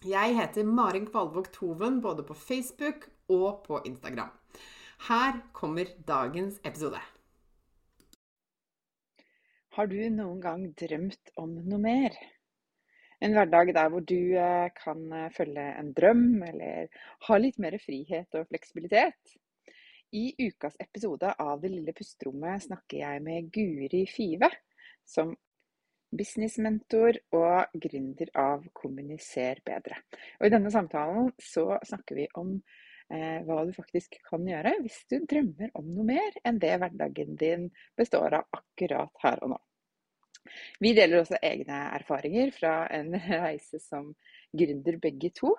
Jeg heter Marin Kvalvåg Toven både på Facebook og på Instagram. Her kommer dagens episode. Har du noen gang drømt om noe mer? En hverdag der hvor du eh, kan eh, følge en drøm, eller ha litt mer frihet og fleksibilitet? I ukas episode av Det lille pusterommet snakker jeg med Guri Five, som businessmentor og gründer av Kommuniser bedre. Og I denne samtalen så snakker vi om eh, hva du faktisk kan gjøre hvis du drømmer om noe mer enn det hverdagen din består av akkurat her og nå. Vi deler også egne erfaringer fra en reise som gründer begge to.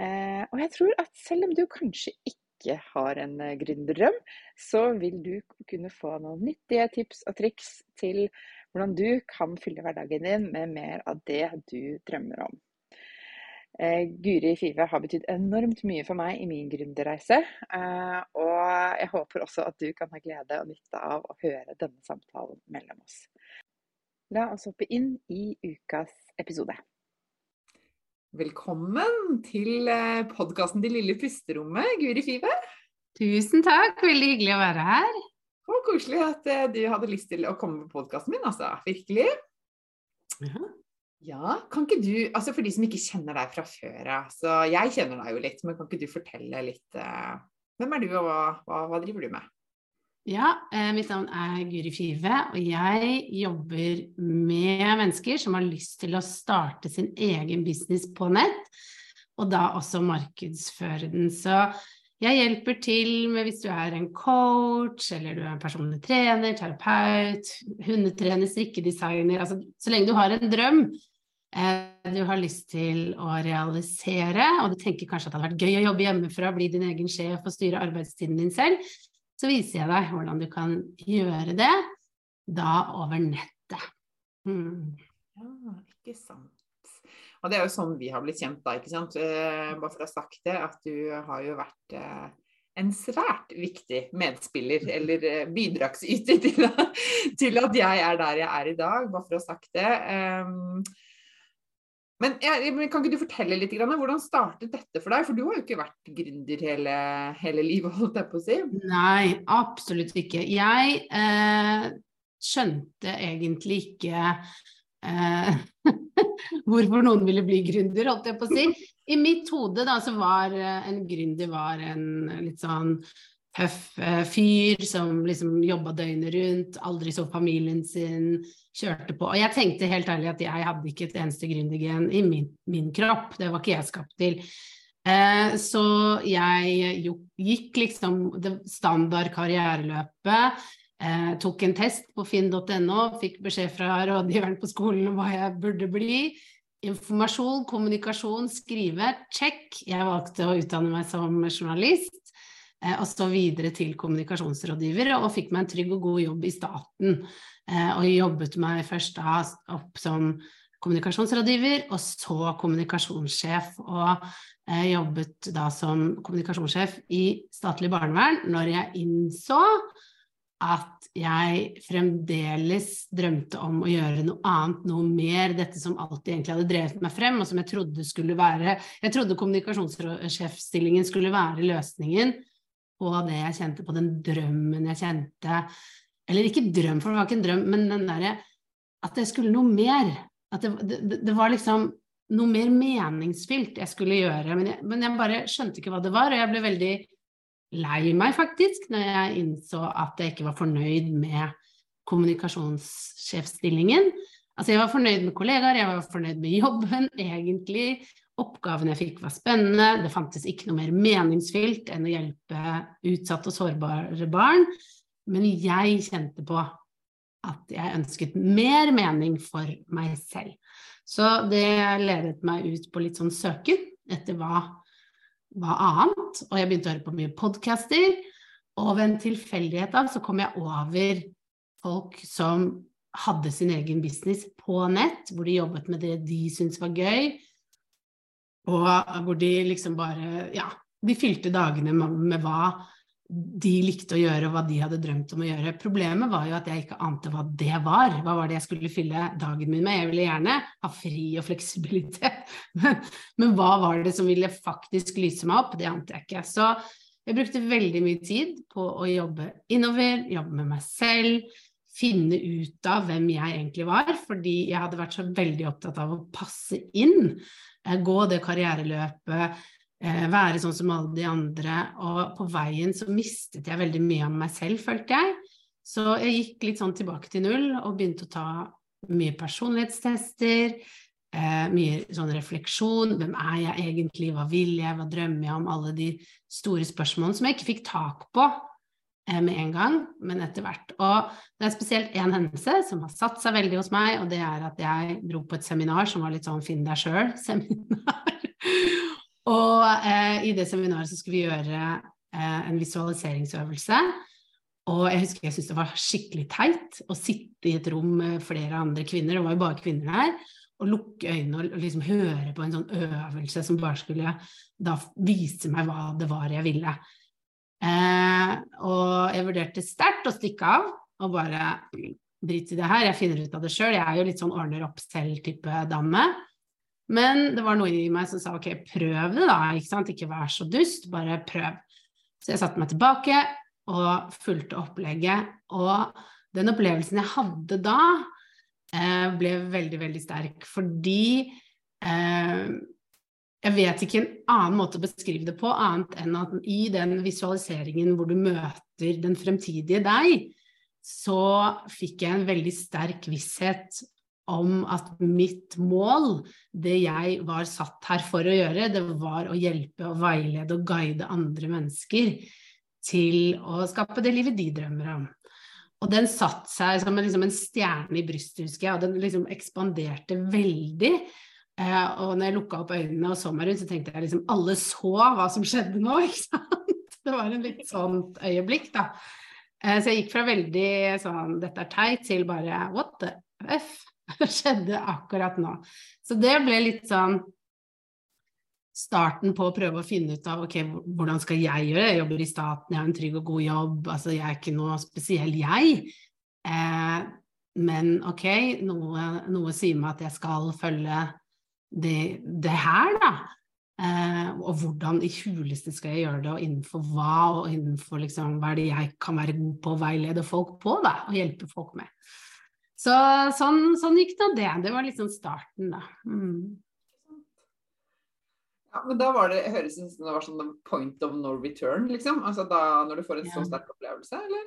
Eh, og jeg tror at selv om du kanskje ikke har en eh, gründerdrøm, så vil du kunne få noen nyttige tips og triks til hvordan du kan fylle hverdagen din med mer av det du drømmer om. Eh, Guri Five har betydd enormt mye for meg i min gründerreise. Eh, og jeg håper også at du kan ha glede og nytte av å høre denne samtalen mellom oss. La oss hoppe inn i ukas episode. Velkommen til eh, podkasten Det lille pusterommet, Guri Five. Tusen takk, veldig hyggelig å være her. Og koselig at eh, du hadde lyst til å komme på podkasten min, altså. Virkelig. Ja. ja, kan ikke du, altså For de som ikke kjenner deg fra før av, så jeg kjenner deg jo litt, men kan ikke du fortelle litt uh, Hvem er du, og hva, hva, hva, driver du med? Ja, eh, mitt navn er Guri Five, og jeg jobber med mennesker som har lyst til å starte sin egen business på nett, og da også markedsføre den. Så jeg hjelper til med hvis du er en coach, eller du er en personlig trener, terapeut, hundetrener, strikkedesigner altså Så lenge du har en drøm eh, du har lyst til å realisere, og du tenker kanskje at det hadde vært gøy å jobbe hjemmefra, bli din egen sjef og styre arbeidstiden din selv, så viser jeg deg hvordan du kan gjøre det, da over nettet. Mm. Ja, ikke sant. Og det er jo sånn vi har blitt kjent da, ikke sant. Eh, bare for å ha sagt det, at du har jo vært eh, en svært viktig medspiller, eller eh, bidragsyter til, til, at jeg er der jeg er i dag, bare for å ha sagt det. Men jeg, kan ikke du fortelle litt, grann, hvordan startet dette for deg? For du har jo ikke vært gründer hele, hele livet, holdt jeg på å si. Nei, absolutt ikke. Jeg eh, skjønte egentlig ikke eh, hvorfor noen ville bli gründer, holdt jeg på å si. I mitt hode da, så var eh, en gründer var en litt sånn tøff eh, fyr som liksom jobba døgnet rundt, aldri så familien sin, kjørte på. Og jeg tenkte helt ærlig at jeg hadde ikke et eneste gründergen i min, min, kropp, det var ikke jeg skapt til. Eh, så jeg gikk liksom det standard karriereløpet Eh, tok en test på finn.no, fikk beskjed fra rådgiveren på skolen om hva jeg burde bli. Informasjon, kommunikasjon, skrive, check. Jeg valgte å utdanne meg som journalist. Eh, og så videre til kommunikasjonsrådgiver, og fikk meg en trygg og god jobb i staten. Eh, og jobbet meg først da opp som kommunikasjonsrådgiver, og så kommunikasjonssjef. Og eh, jobbet da som kommunikasjonssjef i statlig barnevern når jeg innså at jeg fremdeles drømte om å gjøre noe annet, noe mer, dette som alltid egentlig hadde drevet meg frem, og som jeg trodde skulle være Jeg trodde kommunikasjonssjefstillingen skulle være løsningen på det jeg kjente, på den drømmen jeg kjente. Eller ikke drøm, for det var ikke en drøm, men den derre At jeg skulle noe mer. At det, det, det, var liksom noe mer meningsfylt jeg skulle gjøre. Men jeg, men jeg bare skjønte ikke hva det var, og jeg ble veldig lei meg, faktisk, når jeg innså at jeg ikke var fornøyd med kommunikasjonssjefstillingen. Altså, jeg var fornøyd med kollegaer, jeg var fornøyd med jobben, egentlig. Oppgaven jeg fikk var spennende, det fantes ikke noe mer meningsfylt enn å hjelpe utsatte og sårbare barn. Men jeg kjente på at jeg ønsket mer mening for meg selv. Så det ledet meg ut på litt sånn søken etter hva hva annet, og jeg begynte å høre på mye podcaster. Og ved en tilfeldighet av så kom jeg over folk som hadde sin egen business på nett, hvor de jobbet med det de syntes var gøy, og hvor de liksom bare Ja, de fylte dagene med, med hva de likte å gjøre, og hva de hadde drømt om å gjøre. Problemet var jo at jeg ikke ante hva det var. Hva var det jeg skulle fylle dagen min med? Jeg ville gjerne ha fri og fleksibilitet, men, men hva var det som ville faktisk lyse meg opp? Det ante jeg ikke. Så jeg brukte veldig mye tid på å jobbe innover, jobbe med meg selv, finne ut av hvem jeg egentlig var, fordi jeg hadde vært så veldig opptatt av å passe inn, eh, gå det karriereløpet, være sånn som alle de andre. Og på veien så mistet jeg veldig mye av meg selv, følte jeg. Så jeg gikk litt sånn tilbake til null og begynte å ta mye personlighetstester. Eh, mye sånn refleksjon. Hvem er jeg egentlig? Hva vil jeg? Hva drømmer jeg om? Alle de store spørsmålene som jeg ikke fikk tak på eh, med en gang, men etter hvert. Og det er spesielt én hendelse som har satt seg veldig hos meg, og det er at jeg dro på et seminar som var litt sånn finn deg sjøl-seminar. Og eh, i det seminaret så skulle vi gjøre eh, en visualiseringsøvelse. Og jeg husker jeg syntes det var skikkelig teit å sitte i et rom med flere andre kvinner, det var jo bare kvinner der, og lukke øynene og liksom høre på en sånn øvelse som bare skulle da vise meg hva det var jeg ville. Eh, og jeg vurderte sterkt å stikke av og bare drit i det her, jeg finner ut av det sjøl. Jeg er jo litt sånn ordner opp selv-type dame. Men det var noe i meg som sa ok, prøv det da, ikke sant, ikke vær så dust, bare prøv. Så jeg satte meg tilbake og fulgte opplegget. Og den opplevelsen jeg hadde da, eh, ble veldig, veldig sterk, fordi eh, jeg vet ikke en annen måte å beskrive det på, annet enn at i den visualiseringen hvor du møter den fremtidige deg, så fikk jeg en veldig sterk visshet om at mitt mål, det jeg var satt her for å gjøre, det var å hjelpe og veilede og guide andre mennesker til å skape det livet de drømmer om. Og den satte seg som en, liksom en stjerne i brystet, husker jeg, og den liksom ekspanderte veldig. Eh, og når jeg lukka opp øynene og så meg rundt, så tenkte jeg liksom alle så hva som skjedde nå, ikke sant? Det var en litt sånt øyeblikk, da. Eh, så jeg gikk fra veldig sånn dette er teit, til bare what the f? Skjedde akkurat nå. Så det ble litt sånn starten på å prøve å finne ut av ok, hvordan skal jeg gjøre det? Jeg jobber i staten, jeg har en trygg og god jobb, altså jeg er ikke noe spesiell jeg. Eh, men ok, noe, noe, sier meg at jeg skal følge det, det her, da. Eh, og hvordan i huleste skal jeg gjøre det, og innenfor hva, og innenfor liksom, hva er det jeg kan være god på å veilede folk på, da, og hjelpe folk med. Så sånn, sånn gikk da det. Det var liksom starten, da. Mm. Ja, men da var det, høres det ut som det var sånn point of no return, liksom? Altså da når du får en ja. så sterk opplevelse, eller?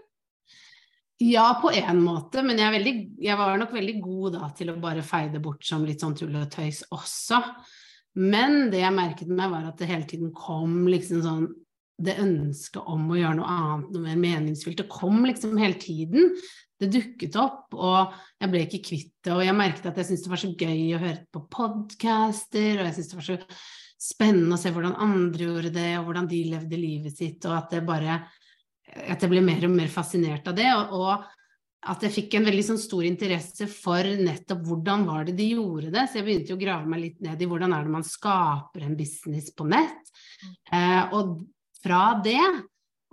Ja, på en måte, men jeg, veldig, jeg, var nok veldig god da til å bare feie det bort som litt sånn tull og tøys også. Men det jeg merket meg, var at det hele tiden kom liksom sånn Det ønsket om å gjøre noe annet, noe mer meningsfylt. Det kom liksom hele tiden det dukket opp, og jeg ble ikke kvitt det. Og jeg merket at jeg syntes det var så gøy å høre på podcaster, og jeg syntes det var så spennende å se hvordan andre gjorde det, og hvordan de levde livet sitt, og at jeg bare at jeg ble mer og mer fascinert av det. og, og at jeg fikk en veldig sånn stor interesse for nettopp hvordan var det de gjorde det. Så jeg begynte jo å grave meg litt ned i hvordan er det man skaper en business på nett. Eh, og fra det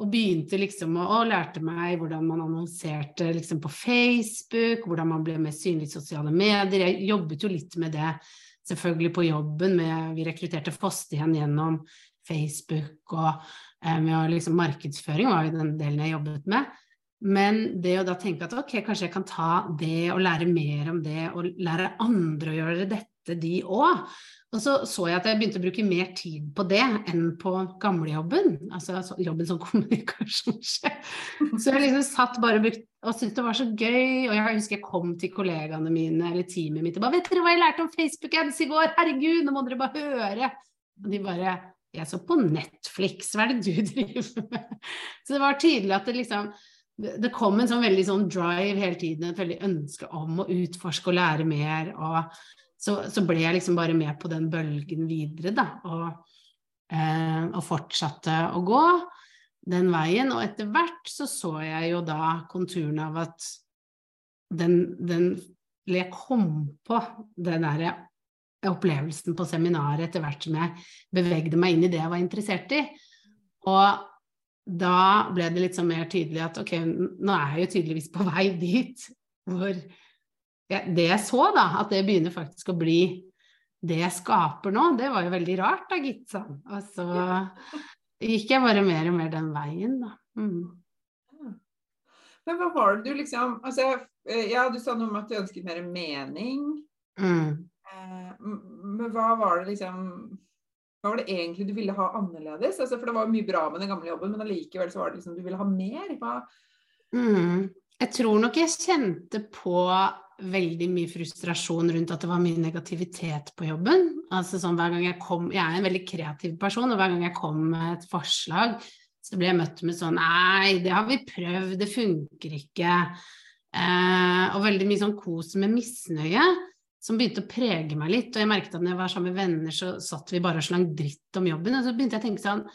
og begynte liksom å, og lærte meg hvordan man annonserte liksom på Facebook, hvordan man ble mer synlig i sosiale medier. Jeg jobbet jo litt med det selvfølgelig på jobben. Med, vi rekrutterte fosterhjem gjennom Facebook og eh, liksom markedsføring var jo den delen jeg jobbet med. Men det å da tenke at ok, kanskje jeg kan ta det og lære mer om det, og lære andre å gjøre dette, de òg. Og så så jeg at jeg begynte å bruke mer tid på det enn på gamlejobben. Altså jobben som kommunikasjonssjef. Så jeg liksom satt bare og brukte og syntes det var så gøy. Og jeg husker jeg kom til kollegaene mine eller teamet mitt og bare 'Vet dere hva jeg lærte om Facebook ads i går? Herregud, nå må dere bare høre!' Og de bare 'Jeg så på Netflix, hva er det du driver med?' Så det var tydelig at det liksom det kom en sånn veldig sånn drive hele tiden, et veldig ønske om å utforske og lære mer. og så, så, ble jeg liksom bare med på den bølgen videre, da. Og, eh, og, fortsatte å gå den veien. Og etter hvert så så jeg jo da konturene av at den, den Eller jeg kom på den derre opplevelsen på seminaret etter hvert som jeg bevegde meg inn i det jeg var interessert i. Og da ble det litt sånn mer tydelig at ok, nå er jeg jo tydeligvis på vei dit hvor det jeg så, da, at det begynner faktisk å bli det jeg skaper nå, det var jo veldig rart, da, gitt. Sånn. Og så gikk jeg bare mer og mer den veien, da. Mm. Men hva var det du liksom altså, eh, Ja, du sa noe om at du ønsket mer mening. Mm. Eh, men hva var det liksom Hva var det egentlig du ville ha annerledes? Altså, for det var mye bra med den gamle jobben, men allikevel så var det liksom du ville ha mer. Hva mm. Jeg tror nok jeg kjente på veldig mye frustrasjon rundt at det var mye negativitet på jobben. Altså sånn hver gang Jeg kom, jeg er en veldig kreativ person, og hver gang jeg kom med et forslag, så ble jeg møtt med sånn Nei, det har vi prøvd, det funker ikke. Eh, og veldig mye sånn kos med misnøye som begynte å prege meg litt. Og jeg merket at når jeg var sammen med venner, så satt vi bare og slang dritt om jobben. Og så begynte jeg å tenke sånn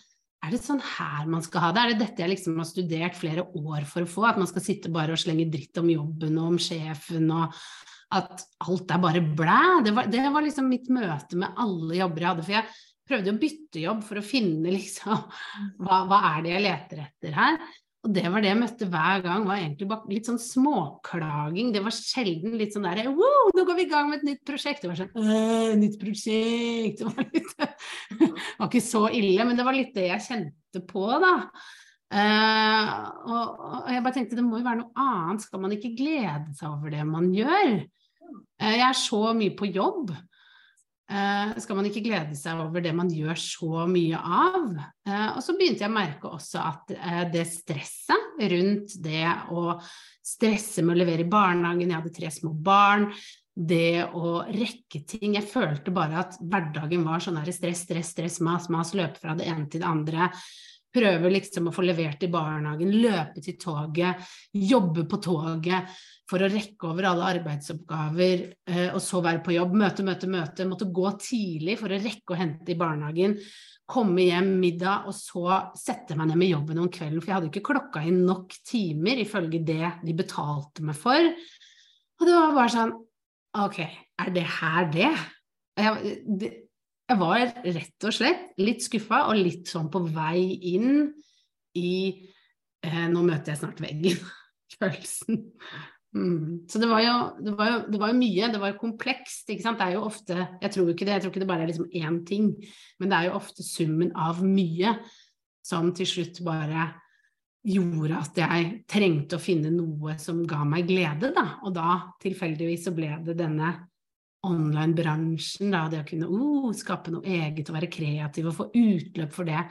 er det sånn her man skal ha det? Er det dette jeg liksom har studert flere år for å få? At man skal sitte bare og slenge dritt om jobben og om sjefen og at alt er bare blæ? Det var, det var liksom mitt møte med alle jobber jeg hadde. For jeg prøvde å bytte jobb for å finne liksom hva, hva er det jeg leter etter her? Og det var det jeg møtte hver gang, var egentlig bare litt sånn småklaging. Det var sjelden litt sånn derre Wow, nå går vi i gang med et nytt prosjekt! Det var sånn nytt prosjekt! Det var, litt, det var ikke så ille, men det var litt det jeg kjente på, da. Uh, og, og, jeg bare tenkte det må jo være noe annet. Skal man ikke glede seg over det man gjør? Uh, jeg er så mye på jobb. Uh, skal man ikke glede seg over det man gjør så mye av? Uh, og så begynte jeg å merke også at uh, det stresset rundt det å stresse med å levere i barnehagen, jeg hadde tre små barn, det å rekke ting Jeg følte bare at hverdagen var sånn her stress, stress, stress, mas, mas, løpe fra det ene til det andre. Prøve liksom å få levert i barnehagen, løpe til toget, jobbe på toget for å rekke over alle arbeidsoppgaver, eh, og så være på jobb, møte, møte, møte. Måtte gå tidlig for å rekke å hente i barnehagen. Komme hjem middag, og så sette meg ned med jobben om kvelden. For jeg hadde ikke klokka inn nok timer ifølge det de betalte meg for. Og det var bare sånn Ok, er det her det? Jeg, det, jeg var rett og slett litt skuffa og litt sånn på vei inn i eh, Nå møter jeg snart veggen. Mm. Så det var, jo, det, var jo, det var, jo, mye, det var jo komplekst. ikke sant? Det er jo ofte Jeg tror ikke det, jeg tror ikke det bare er liksom én ting, men det er jo ofte summen av mye som til slutt bare gjorde at jeg trengte å finne noe som ga meg glede, da. Og da tilfeldigvis så ble det denne online-bransjen, da. Det å kunne uh, skape noe eget og være kreativ og få utløp for det.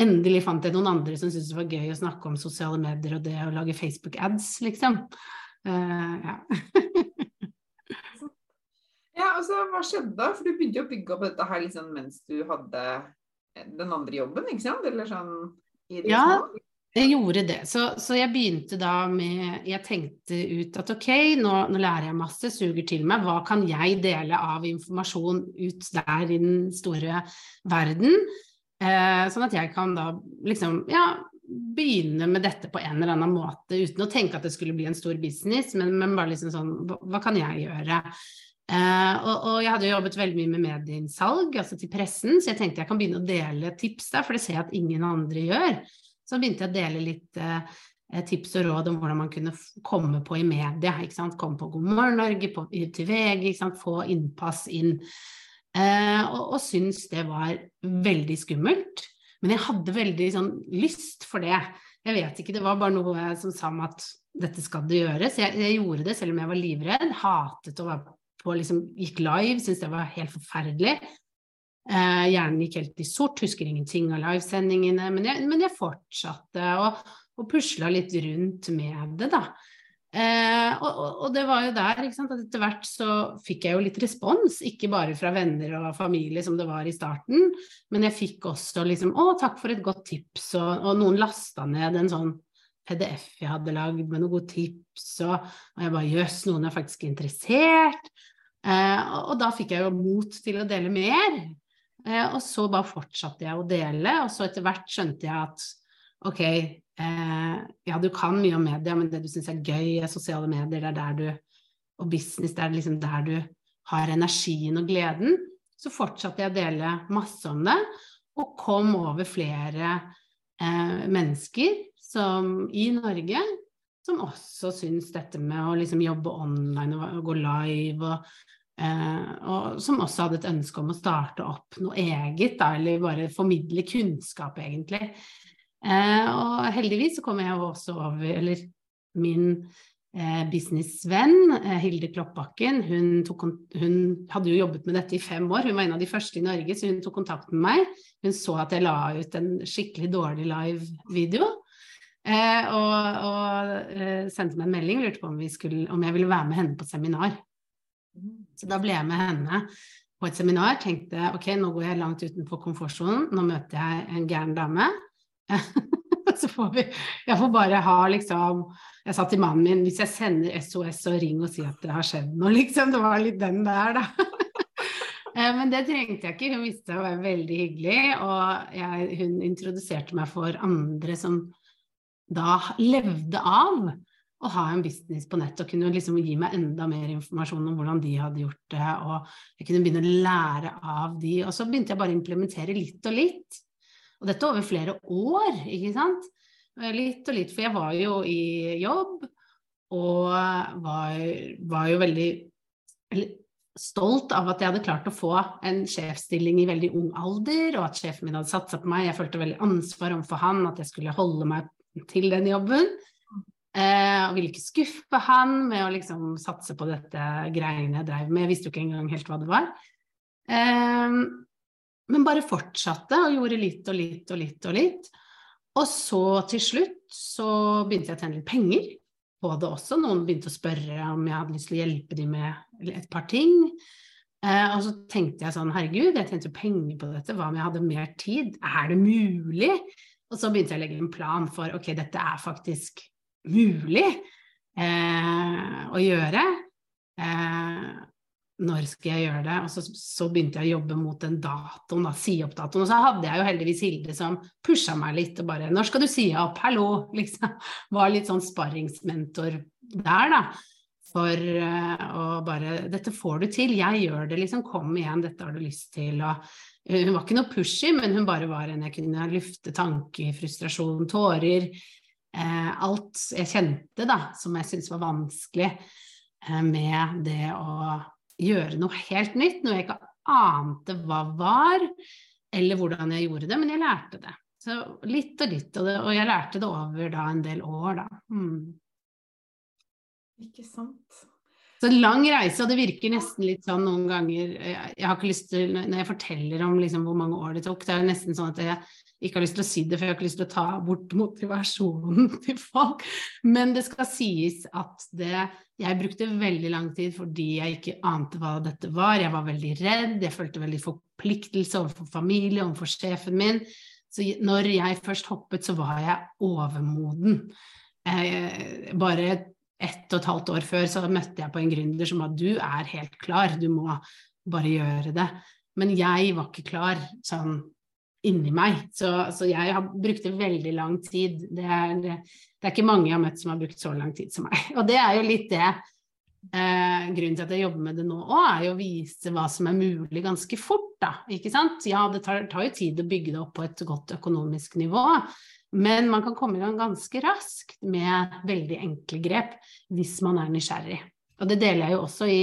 Endelig fant jeg noen andre som syntes det var gøy å snakke om sosiale medier og det å lage Facebook-ads, liksom. Uh, ja. ja, altså hva skjedde da? For du begynte jo å bygge opp dette her liksom mens du hadde den andre jobben, ikke sant? Eller sånn i det ja. Små. Jeg gjorde det. Så, så, jeg begynte da med Jeg tenkte ut at ok, nå, nå, lærer jeg masse, suger til meg. Hva kan jeg dele av informasjon ut der i den store verden? Eh, sånn at jeg kan da liksom ja, begynne med dette på en eller annen måte uten å tenke at det skulle bli en stor business, men, men bare liksom sånn Hva kan jeg gjøre? Uh, og, og, jeg hadde jo jobbet veldig mye med medieinnsalg, altså til pressen, så jeg tenkte jeg kan begynne å dele tips der, for det ser jeg at ingen andre gjør. så begynte jeg å dele litt uh, tips og råd om hvordan man kunne komme på i media. ikke sant? Komme på God morgen Norge, på, til VG, ikke sant? få innpass inn. Uh, og, og syntes det var veldig skummelt. Men jeg hadde veldig sånn lyst for det. Jeg vet ikke, det var bare noe som sa meg at dette skal det gjøres. Jeg, jeg gjorde det selv om jeg var livredd. Hatet å være på liksom, Gikk live, syntes det var helt forferdelig. Eh, hjernen gikk helt i sort, husker ingenting av livesendingene. Men jeg, men jeg fortsatte og, og pusla litt rundt med det, da. Eh, og, og, det var jo der ikke sant, at etter hvert så fikk jeg jo litt respons, ikke bare fra venner og familie som det var i starten, men jeg fikk også liksom 'Å, takk for et godt tips', og, og noen lasta ned en sånn PDF jeg hadde lagd med noen gode tips, og, og jeg bare 'Jøss, noen er faktisk interessert'. Eh, og, da fikk jeg jo mot til å dele mer. Eh, og så bare fortsatte jeg å dele, og så etter hvert skjønte jeg at ok, eh, ja, du kan mye om media, men det du syns er gøy, er sosiale medier, det er der du Og business, det er liksom der du har energien og gleden. Så fortsatte jeg å dele masse om det, og kom over flere eh, mennesker som, i Norge som også syns dette med å liksom jobbe online og, gå live og Eh, og som også hadde et ønske om å starte opp noe eget, da, eller bare formidle kunnskap, egentlig. Eh, og heldigvis så kom jeg jo også over Eller min eh, businessvenn eh, Hilde Kloppbakken, hun, tok, hun, hadde jo jobbet med dette i fem år. Hun var en av de første i Norge, så hun tok kontakt med meg. Hun så at jeg la ut en skikkelig dårlig live-video. Eh, og, og eh, sendte meg en melding, og lurte på om, skulle, om jeg ville være med henne på seminar. Så da ble jeg med henne på et seminar, tenkte ok, nå går jeg langt utenfor komfortsonen, nå møter jeg en gæren dame. så får vi Jeg får bare ha liksom Jeg sa til mannen min hvis jeg sender SOS og ring og si at det har skjedd noe, liksom. Det var litt den der, da. Eh, men det trengte jeg ikke, hun visste å være veldig hyggelig. Og jeg, hun introduserte meg for andre som da levde av å ha en business på nett og kunne liksom gi meg enda mer informasjon om hvordan de hadde gjort det, og jeg kunne begynne å lære av de. Og så begynte jeg bare å implementere litt og litt. Og dette over flere år, ikke sant. Litt og litt, for jeg var jo i jobb og var, var jo veldig stolt av at jeg hadde klart å få en sjefsstilling i veldig ung alder, og at sjefen min hadde satsa på meg. Jeg følte veldig ansvar overfor han, at jeg skulle holde meg til den jobben. Eh, og ville ikke skuffe han med å liksom satse på dette greiene jeg drev med. Jeg visste jo ikke engang helt hva det var. Eh, men bare fortsatte og gjorde litt og litt og litt og litt. Og så til slutt så begynte jeg å tjene litt penger på det også. Noen begynte å spørre om jeg hadde lyst til å hjelpe dem med et par ting. Eh, og så tenkte jeg sånn, herregud, jeg tjente jo penger på dette, hva om jeg hadde mer tid? Er det mulig? Og så begynte jeg å legge en plan for ok, dette er faktisk mulig eh, å gjøre. Eh, når skal jeg gjøre det? Og så, så, begynte jeg å jobbe mot den datoen, da, si opp datoen. Og så hadde jeg jo heldigvis Hilde som pusha meg litt og bare 'Når skal du si opp? Hallo!' Liksom. Var litt sånn sparringsmentor der, da. For uh, å bare 'Dette får du til. Jeg gjør det, liksom. Kom igjen, dette har du lyst til.' Og uh, hun var ikke noe pushy, men hun bare var en jeg kunne lufte tanker, frustrasjon, tårer eh, alt jeg kjente da, som jeg syntes var vanskelig eh, med det å gjøre noe helt nytt, noe jeg ikke ante hva var, eller hvordan jeg gjorde det, men jeg lærte det. Så litt og litt, og, det, og jeg lærte det over da en del år, da. Mm. Ikke sant. Så lang reise, og det virker nesten litt sånn noen ganger Jeg har ikke lyst til, Når jeg forteller om liksom hvor mange år det tok, det er nesten sånn at jeg ikke har lyst til å si det, for jeg har ikke lyst til å ta bort motivasjonen til folk. Men det skal sies at det Jeg brukte veldig lang tid fordi jeg ikke ante hva dette var. Jeg var veldig redd, jeg følte veldig forpliktelse overfor familie, overfor sjefen min. Så når jeg først hoppet, så var jeg overmoden. Eh, bare ett og et halvt år før så møtte jeg på en gründer som sa du er helt klar, du må bare gjøre det. Men jeg var ikke klar sånn inni meg. Så, så, jeg har brukte veldig lang tid. Det er, det er, ikke mange jeg har møtt som har brukt så lang tid som meg. Og det er jo litt det eh, grunnen til at jeg jobber med det nå òg, er jo å vise hva som er mulig ganske fort, da. Ikke sant? Ja, det tar, tar jo tid å bygge det opp på et godt økonomisk nivå. Men man kan komme i gang ganske raskt med veldig enkle grep hvis man er nysgjerrig. Og det deler jeg jo også i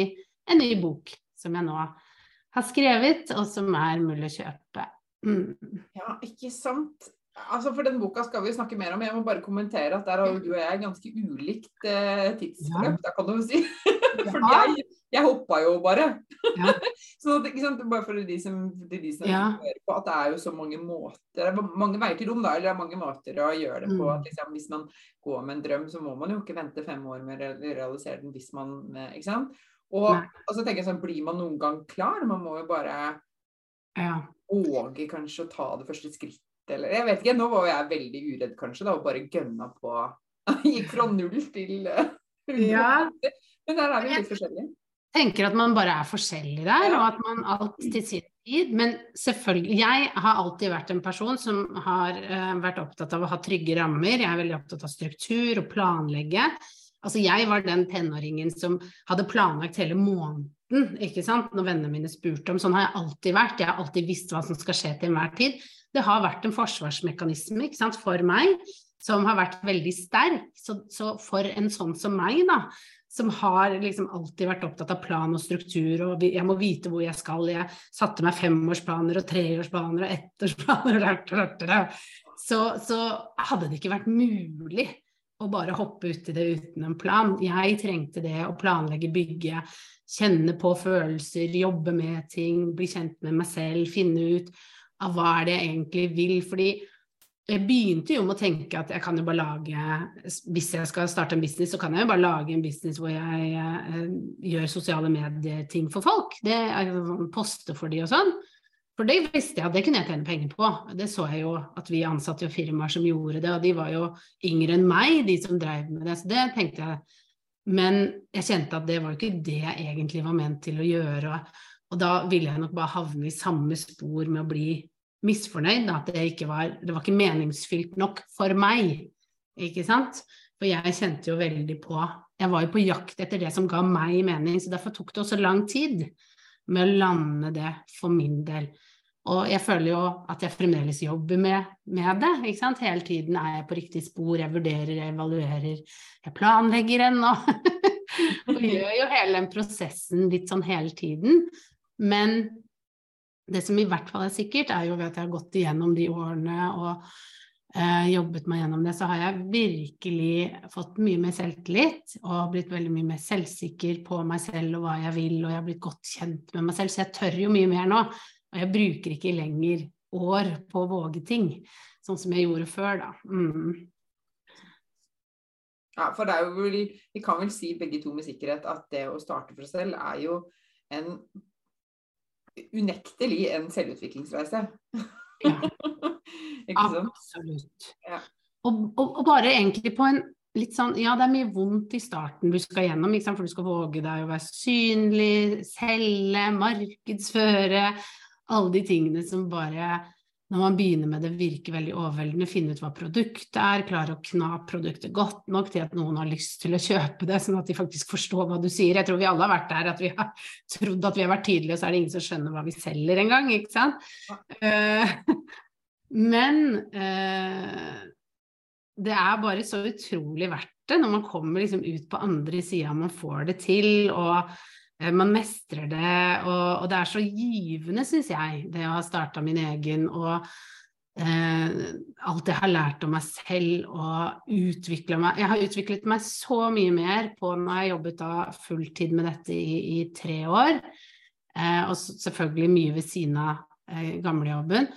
en ny bok som jeg nå har skrevet, og som er mulig å kjøpe. Mm. Ja, ikke sant. Altså For den boka skal vi snakke mer om. Jeg må bare kommentere at der har du og jeg ganske ulikt eh, tidsforløp, ja. da kan du si. for jeg, jeg hoppa jo bare. Ja. så ikke sant, Bare for de som, for de som ja. hører på, at det er jo så mange måter er mange veier til rom, da, eller det er mange måter å gjøre det på. Mm. At liksom, Hvis man går med en drøm, så må man jo ikke vente fem år med å realisere den hvis man eh, Ikke sant. Og, og så tenker jeg sånn, blir man noen gang klar? Man må jo bare ja. Våge kanskje å ta det første skrittet eller Jeg vet ikke, nå var jeg veldig uredd kanskje, da, og bare gønna på Gikk fra null til uh, ja. Men der er vi litt forskjellige. Jeg tenker at man bare er forskjellig der, og at man alt til sin tid. Men selvfølgelig Jeg har alltid vært en person som har uh, vært opptatt av å ha trygge rammer. Jeg er veldig opptatt av struktur og planlegge. Altså jeg var den tenåringen som hadde planlagt hele måneden, ikke sant. Når vennene mine spurte om Sånn har jeg alltid vært. Jeg har alltid visst hva som skal skje til enhver tid det har vært en forsvarsmekanisme sant, for meg som har vært veldig sterk. Så, så, for en sånn som meg, da, som har liksom alltid vært opptatt av plan og struktur, og jeg må vite hvor jeg skal. Jeg satte meg femårsplaner og treårsplaner og ettårsplaner, så, så hadde det ikke vært mulig å bare hoppe uti det uten en plan. Jeg trengte det å planlegge, bygge, kjenne på følelser, jobbe med ting, bli kjent med meg selv, finne ut av hva er det jeg egentlig vil. Fordi jeg begynte jo med å tenke at jeg kan jo bare lage Hvis jeg skal starte en business, så kan jeg jo bare lage en business hvor jeg eh, gjør sosiale medier-ting for folk. Det er Poste for de og sånn. For det visste jeg at det kunne jeg tjene penger på. Det så jeg jo at vi ansatte jo firmaer som gjorde det, og de var jo yngre enn meg, de som drev med det. Så det tenkte jeg. Men jeg kjente at det var jo ikke det jeg egentlig var ment til å gjøre. Og da ville jeg nok bare havne i samme spor med å bli misfornøyd. At det ikke var Det var ikke meningsfylt nok for meg, ikke sant? For jeg kjente jo veldig på Jeg var jo på jakt etter det som ga meg mening, så derfor tok det også lang tid med å lande det for min del. Og jeg føler jo at jeg fremdeles jobber med, med det. ikke sant? Hele tiden er jeg på riktig spor, jeg vurderer, jeg evaluerer, jeg planlegger ennå. og gjør jo hele den prosessen litt sånn hele tiden. Men det som i hvert fall er sikkert, er jo ved at jeg har gått igjennom de årene og eh, jobbet meg gjennom det, så har jeg virkelig fått mye mer selvtillit og blitt veldig mye mer selvsikker på meg selv og hva jeg vil, og jeg har blitt godt kjent med meg selv, så jeg tør jo mye mer nå. Og jeg bruker ikke lenger år på å våge ting, sånn som jeg gjorde før, da. Mm. Ja, for det er jo vel, vi kan vel si begge to med sikkerhet at det å starte for seg selv er jo en unektelig en selvutviklingsreise. Ja. Absolutt. Ja. Og, og, og, bare egentlig på en litt sånn Ja, det er mye vondt i starten du skal gjennom, for du skal våge deg å være synlig, selge, markedsføre. Alle de tingene som bare når man begynner med det, virker veldig overveldende. Finne ut hva produktet er, klare å kna produktet godt nok til at noen har lyst til å kjøpe det, sånn at de faktisk forstår hva du sier. Jeg tror vi alle har vært der at vi har trodd at vi har vært tydelige, og så er det ingen som skjønner hva vi selger engang, ikke sant. Uh, men uh, det er bare så utrolig verdt det når man kommer liksom ut på andre sida, man får det til. og Eh, man mestrer det, og, og, det er så givende, syns jeg, det å ha starta min egen og eh, alt jeg har lært om meg selv og utvikla meg Jeg har utviklet meg så mye mer på når jeg har jobbet da fulltid med dette i, i tre år, eh, og selvfølgelig mye ved siden av eh, gamlejobben.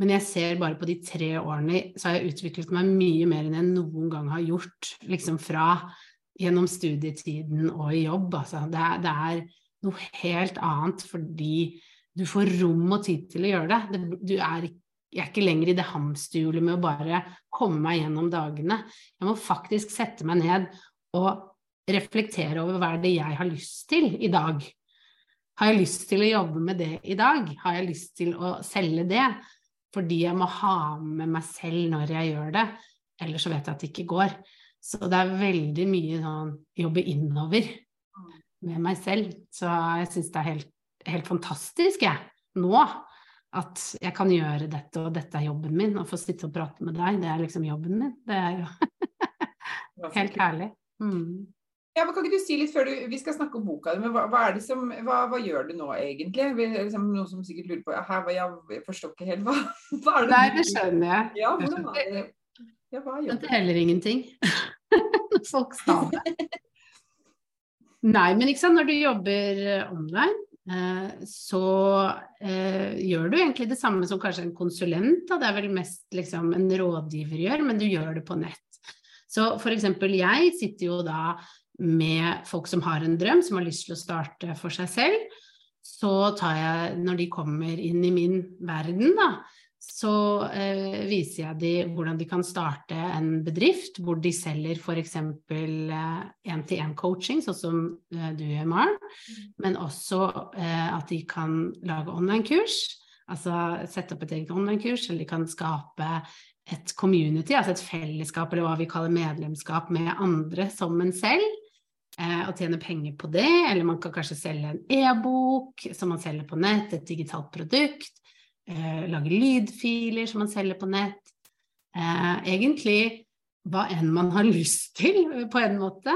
Men jeg ser bare på de tre årene så har jeg utviklet meg mye mer enn jeg noen gang har gjort, liksom fra gjennom studietiden og i jobb. Altså. Det, er, det er noe helt annet fordi du får rom og tid til å gjøre det. det du er, jeg er ikke lenger i det hamsterhjulet med å bare komme meg gjennom dagene. Jeg må faktisk sette meg ned og reflektere over hva er det jeg har lyst til i dag. Har jeg lyst til å jobbe med det i dag? Har jeg lyst til å selge det? Fordi jeg må ha med meg selv når jeg gjør det, ellers så vet jeg at det ikke går. Så det er veldig mye sånn jobbe innover med meg selv. Så jeg syns det er helt, helt fantastisk, jeg, nå. At jeg kan gjøre dette, og dette er jobben min. Å få sitte og prate med deg, det er liksom jobben min. Det er jo helt herlig. Mm. Ja, men Kan ikke du si litt før du, vi skal snakke om boka men hva, hva, er det som, hva, hva, gjør du nå egentlig? Liksom, noen som sikkert lurer på her, jeg forstår ikke helt hva, hva er det Nei, det skjønner jeg. Ja, hvordan er det? Ja, hva gjør du? heller ingenting. Folk staver. Nei, men ikke sant, når du jobber eh, online, eh, så eh, gjør du egentlig det samme som kanskje en konsulent. Det er vel mest liksom, en rådgiver gjør, men du gjør det på nett. Så eksempel jeg sitter jo da med folk som har en drøm, som har lyst til å starte for seg selv. Så tar jeg, når de kommer inn i min verden, da, så eh, viser jeg dem hvordan de kan starte en bedrift hvor de selger f.eks. én-til-én-coaching, sånn som eh, du gjør, Maren. men også eh, at de kan lage online-kurs. Altså sette opp et eget online-kurs, eller de kan skape et community, altså et fellesskap, eller hva vi kaller medlemskap med andre som en selv eh, og tjene penger på det. Eller man kan kanskje selge en e-bok som man selger på nett, et digitalt produkt. Eh, lage lydfiler som man selger på nett. Eh, egentlig hva enn man har lyst til, på en måte.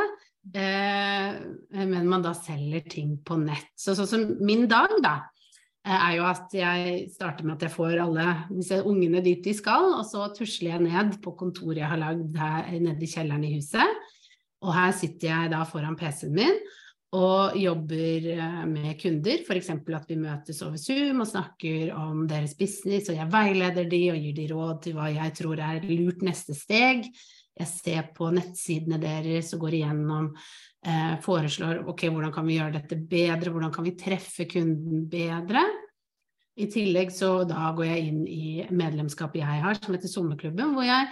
Eh, men man da selger ting på nett. Så sånn som min dag, da, eh, er jo at jeg starter med at jeg får alle disse ungene dit de skal, og så tusler jeg ned på kontoret jeg har lagd her nede i kjelleren i huset. Og her sitter jeg da foran PC-en min og jobber eh, med kunder, f.eks. at vi møtes over Zoom og snakker om deres business, og jeg veileder de og gir de råd til hva jeg tror er lurt neste steg. Jeg ser på nettsidene deres og går igjennom, eh, foreslår ok, hvordan kan vi gjøre dette bedre, hvordan kan vi treffe kunden bedre. I tillegg så da går jeg inn i medlemskapet jeg har, som heter Sommerklubben, hvor jeg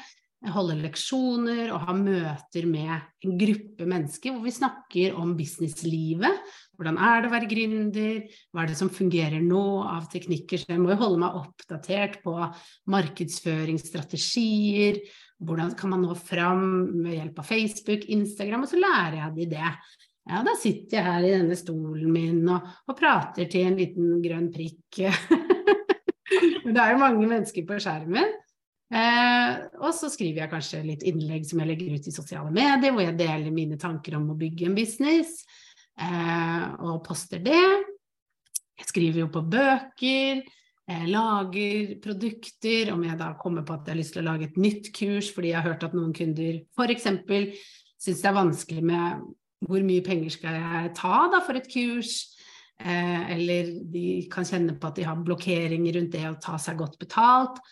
holde leksjoner og ha møter med en gruppe mennesker hvor vi snakker om businesslivet. Hvordan er det å være gründer? Hva er det som fungerer nå av teknikker? Så jeg må jo holde meg oppdatert på markedsføringsstrategier. Hvordan kan man nå fram med hjelp av Facebook, Instagram? Og så lærer jeg de det. Ja, da sitter jeg her i denne stolen min og, og prater til en liten grønn prikk. Men det er jo mange mennesker på skjermen. Eh, og så skriver jeg kanskje litt innlegg som jeg legger ut i sosiale medier, hvor jeg deler mine tanker om å bygge en business, eh, og poster det. Jeg skriver jo på bøker, jeg lager produkter, om jeg da kommer på at jeg har lyst til å lage et nytt kurs fordi jeg har hørt at noen kunder f.eks. syns det er vanskelig med hvor mye penger skal jeg ta da for et kurs. Eh, eller de kan kjenne på at de har blokkeringer rundt det å ta seg godt betalt.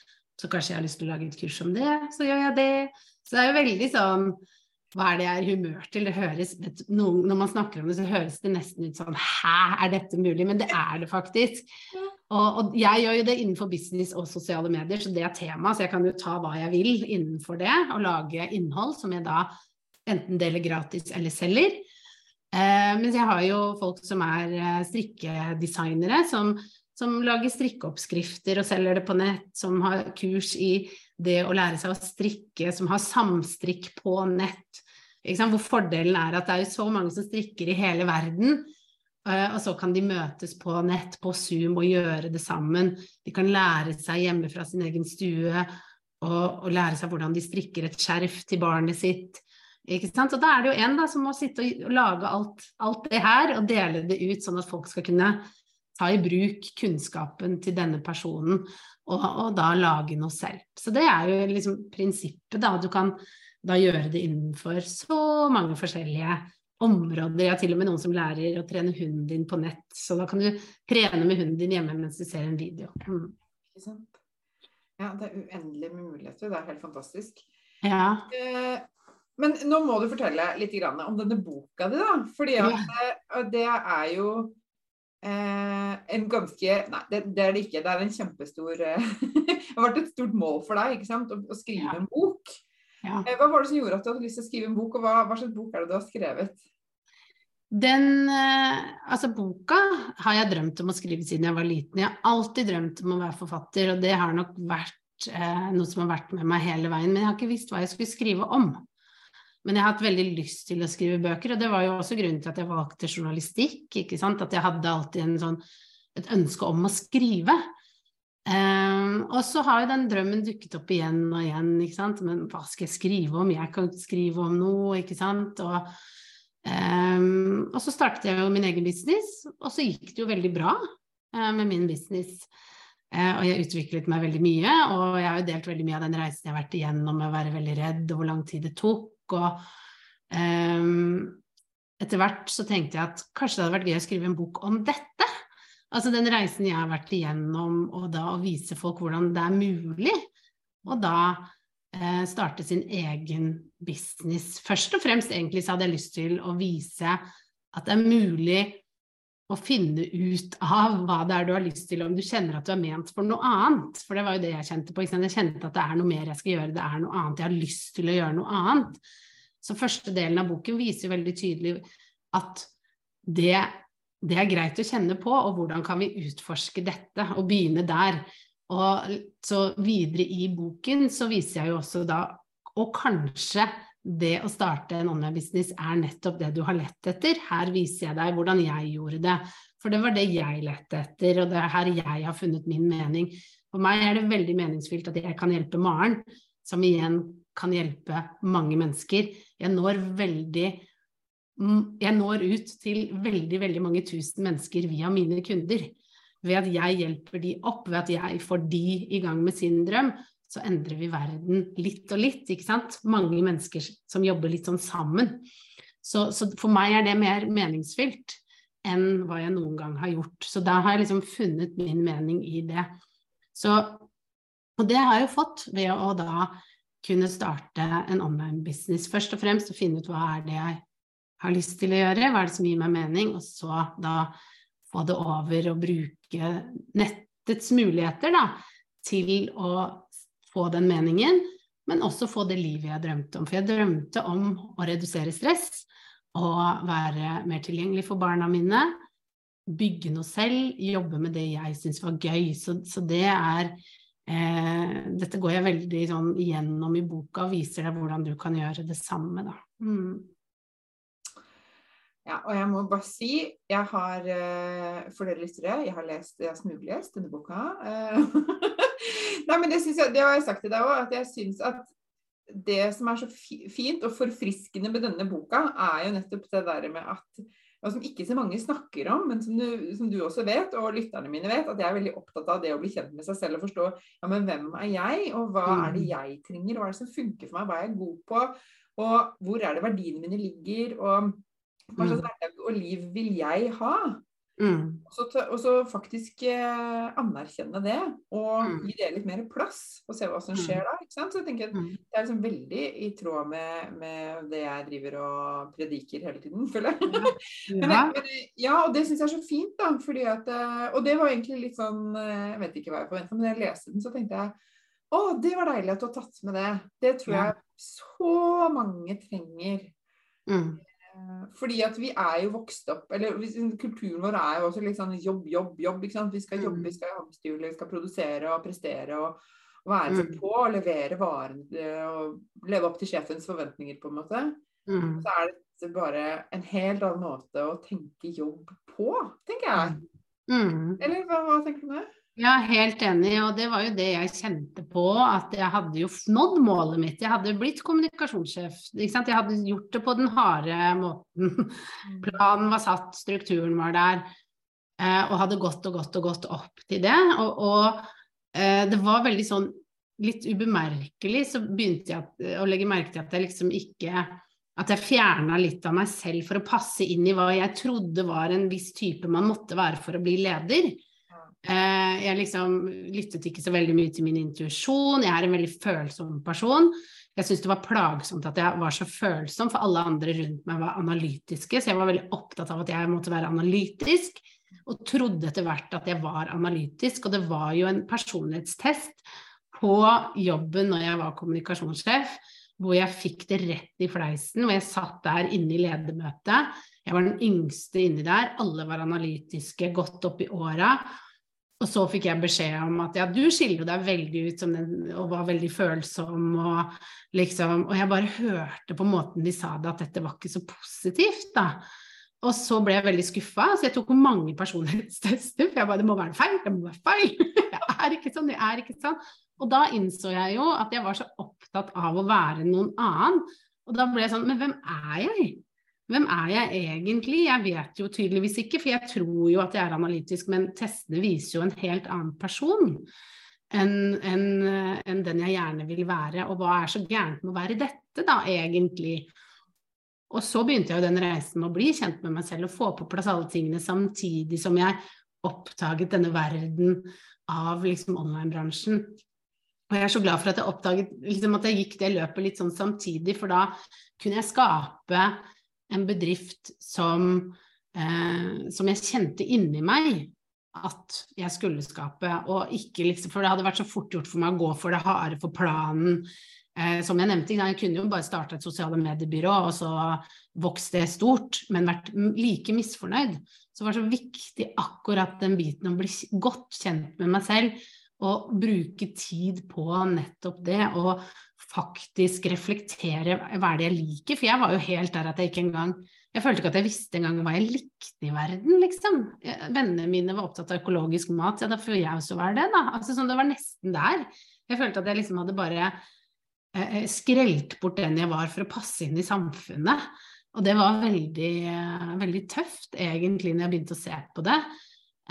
Så kanskje jeg har lyst til å lage et kurs om det, så gjør jeg det. Så det er jo veldig sånn hva er det jeg er i humør til? Det høres, noen, når man snakker om det, så høres det nesten ut sånn Hæ, er dette mulig? Men det er det faktisk. Og, og, jeg gjør jo det innenfor business og sosiale medier, så det er tema. Så jeg kan jo ta hva jeg vil innenfor det, og lage innhold som jeg da enten deler gratis eller selger. Eh, mens jeg har jo folk som er eh, strikkedesignere, som som lager strikkeoppskrifter og selger det på nett, som har kurs i det å lære seg å strikke, som har samstrikk på nett. Hvor fordelen er at det er så mange som strikker i hele verden, eh, og så kan de møtes på nett, på Zoom, og gjøre det sammen. De kan lære seg hjemme fra sin egen stue og, og lære seg hvordan de strikker et skjerf til barnet sitt. Ikke sant? Og da er det jo en da, som må sitte og lage alt, alt det her og dele det ut, sånn at folk skal kunne ta i bruk kunnskapen til denne personen, og, og, da lage noe selv. Så det er jo liksom prinsippet, da. Du kan da gjøre det innenfor så mange forskjellige områder. Jeg har til og med noen som lærer å trene hunden din på nett, så da kan du trene med hunden din hjemme mens du ser en video. Mm. Sant. Ja, det er uendelig med muligheter. Det er helt fantastisk. Ja. Eh, men nå må du fortelle litt om denne boka di, da. Fordi at. Eh, det er jo Eh, en ganske Nei, det, det, er det ikke. Det er en kjempestor eh, Det har vært et stort mål for deg ikke sant? Å, å skrive ja. en bok. Ja. Eh, hva var det som gjorde at du hadde lyst til å skrive en bok, og hva, hva slags bok er det du har skrevet? Den eh, Altså, boka har jeg drømt om å skrive siden jeg var liten. Jeg har alltid drømt om å være forfatter, og det har nok vært eh, noe som har vært med meg hele veien. Men jeg har ikke visst hva jeg skulle skrive om. Men jeg har hatt veldig lyst til å skrive bøker, og det var jo også grunnen til at jeg valgte journalistikk. ikke sant? At jeg hadde alltid en sånn, et ønske om å skrive. Um, og så har jo den drømmen dukket opp igjen og igjen, ikke sant. Men hva skal jeg skrive om? Jeg kan ikke skrive om noe, ikke sant. Og, um, og så startet jeg jo min egen business, og så gikk det jo veldig bra uh, med min business. Uh, og jeg utviklet meg veldig mye, og jeg har jo delt veldig mye av den reisen jeg har vært igjennom med å være veldig redd, og hvor lang tid det tok og um, etter hvert så tenkte jeg at kanskje det hadde vært gøy å skrive en bok om dette. Altså den reisen jeg har vært igjennom, og da å vise folk hvordan det er mulig. Og da eh, starte sin egen business. Først og fremst egentlig så hadde jeg lyst til å vise at det er mulig å finne ut av hva det er du har lyst til, om du kjenner at du er ment for noe annet. For det var jo det jeg kjente på. Jeg kjente at det er noe mer jeg skal gjøre, det er noe annet. Jeg har lyst til å gjøre noe annet. Så første delen av boken viser veldig tydelig at det, det er greit å kjenne på, og hvordan kan vi utforske dette, og begynne der. Og så videre i boken så viser jeg jo også da, og kanskje det å starte en online-business er nettopp det du har lett etter. Her viser jeg deg hvordan jeg gjorde det. For det var det jeg lette etter, og det er her jeg har funnet min mening. For meg er det veldig meningsfylt at jeg kan hjelpe Maren, som igjen kan hjelpe mange mennesker. Jeg når veldig jeg når ut til veldig, veldig mange tusen mennesker via mine kunder. Ved at jeg hjelper de opp, ved at jeg får de i gang med sin drøm, så endrer vi verden litt og litt, ikke sant. Mange mennesker som jobber litt sånn sammen. Så, så, for meg er det mer meningsfylt enn hva jeg noen gang har gjort. Så da har jeg liksom funnet min mening i det. Så, og det har jeg jo fått ved å da kunne starte en online-business. Først og fremst å finne ut hva er det jeg har lyst til å gjøre, hva er det som gir meg mening, og så da få det over og bruke nettets muligheter da, til å få den meningen, men også få det livet jeg drømte om. For jeg drømte om å redusere stress og være mer tilgjengelig for barna mine. Bygge noe selv, jobbe med det jeg syns var gøy. Så, så det er eh, Dette går jeg veldig sånn igjennom i boka og viser deg hvordan du kan gjøre det samme, da. Mm. Ja, og jeg må bare si, jeg har eh, for dere lyttere, jeg har lest, jeg har smuglest denne boka. Eh, Nei, men det, jeg, det har jeg sagt til deg òg, at jeg syns at det som er så fint og forfriskende med denne boka, er jo nettopp det der med at og som ikke så mange snakker om, men som du, som du, også vet, og lytterne mine vet, at jeg er veldig opptatt av det å bli kjent med seg selv og forstå ja, men hvem er jeg, og hva er det mm. jeg trenger, og hva er det som funker for meg, hva er jeg god på, og hvor er det verdiene mine ligger, og hva slags mm. hverdag og liv vil jeg ha? Mm. Og, så, faktisk eh, anerkjenne det, og mm. gi det litt mer plass, og se hva som mm. skjer da. Så jeg tenker at. Det er liksom veldig i tråd med, med, det jeg driver og prediker hele tiden, føler jeg. Ja, men, men, ja og det syns jeg er så fint, da. fordi at, eh, Og det var egentlig litt sånn eh, Jeg vet ikke hva jeg forventa, men da jeg leste den, så tenkte jeg å, det var deilig at du har tatt med det. Det tror jeg så mange trenger. Mm. Fordi at vi er jo vokst opp eller Kulturen vår er jo også litt sånn jobb, jobb, jobb. ikke sant? Vi skal jobbe, vi skal skal hamsterhjul, vi skal produsere og prestere og, og være mm. på og levere varene og leve opp til sjefens forventninger, på en måte. Mm. Så er det bare en helt annen måte å tenke jobb på, tenker jeg. Mm. Eller hva, hva tenker du om det? Ja, helt enig, og det var jo det jeg kjente på, at jeg hadde jo nådd målet mitt. Jeg hadde blitt kommunikasjonssjef. ikke sant? Jeg hadde gjort det på den harde måten. Mm. Planen var satt, strukturen var der, eh, og hadde gått og gått og gått opp til det. Og, og eh, det var veldig sånn litt ubemerkelig, så begynte jeg å legge merke til at jeg liksom ikke at jeg fjerna litt av meg selv for å passe inn i hva jeg trodde var en viss type man måtte være for å bli leder. Eh, jeg liksom lyttet ikke så veldig mye til min intuisjon. Jeg er en veldig følsom person. Jeg syntes det var plagsomt at jeg var så følsom, for alle andre rundt meg var analytiske. Så jeg var veldig opptatt av at jeg måtte være analytisk, og trodde etter hvert at jeg var analytisk. Og det var jo en personlighetstest på jobben når jeg var kommunikasjonssjef, hvor jeg fikk det rett i fleisen, hvor jeg satt der inne i ledermøtet. Jeg var den yngste inni der, alle var analytiske, godt opp i åra. Og så fikk jeg beskjed om at ja, du skiller deg veldig ut den, og var veldig følsom og liksom Og jeg bare hørte på måten de sa det, at dette var ikke så positivt, da. Og så ble jeg veldig skuffa, så jeg tok mange personlighetstester. For jeg bare det må være feil, det må være feil. Jeg er ikke sånn, jeg er ikke sånn. Og da innså jeg jo at jeg var så opptatt av å være noen annen. Og da ble jeg sånn Men hvem er jeg? Hvem er jeg egentlig? Jeg vet jo tydeligvis ikke, for jeg tror jo at jeg er analytisk, men testene viser jo en helt annen person enn en, en den jeg gjerne vil være. Og hva er så gærent med å være dette, da, egentlig? Og så begynte jeg jo den reisen å bli kjent med meg selv og få på plass alle tingene samtidig som jeg oppdaget denne verden av liksom online-bransjen. Og jeg er så glad for at jeg oppdaget liksom at jeg gikk det løpet litt sånn samtidig, for da kunne jeg skape en bedrift som, eh, som jeg kjente inni meg at jeg skulle skape, og ikke liksom For det hadde vært så fort gjort for meg å gå for det harde, for planen. Eh, som jeg nevnte, jeg kunne jo bare starte et sosiale mediebyrå, og så vokste det stort, men vært like misfornøyd. Så det var så viktig akkurat den biten å bli godt kjent med meg selv og bruke tid på nettopp det, og faktisk reflektere hva er det jeg liker. For jeg var jo helt der at jeg ikke engang Jeg følte ikke at jeg visste engang hva jeg likte i verden, liksom. Vennene mine var opptatt av økologisk mat, ja da får jeg også være det, da. Altså sånn, det var nesten der. Jeg følte at jeg liksom hadde bare eh, eh, skrelt bort den jeg var for å passe inn i samfunnet. Og det var veldig, eh, veldig tøft, egentlig, når jeg begynte å se på det.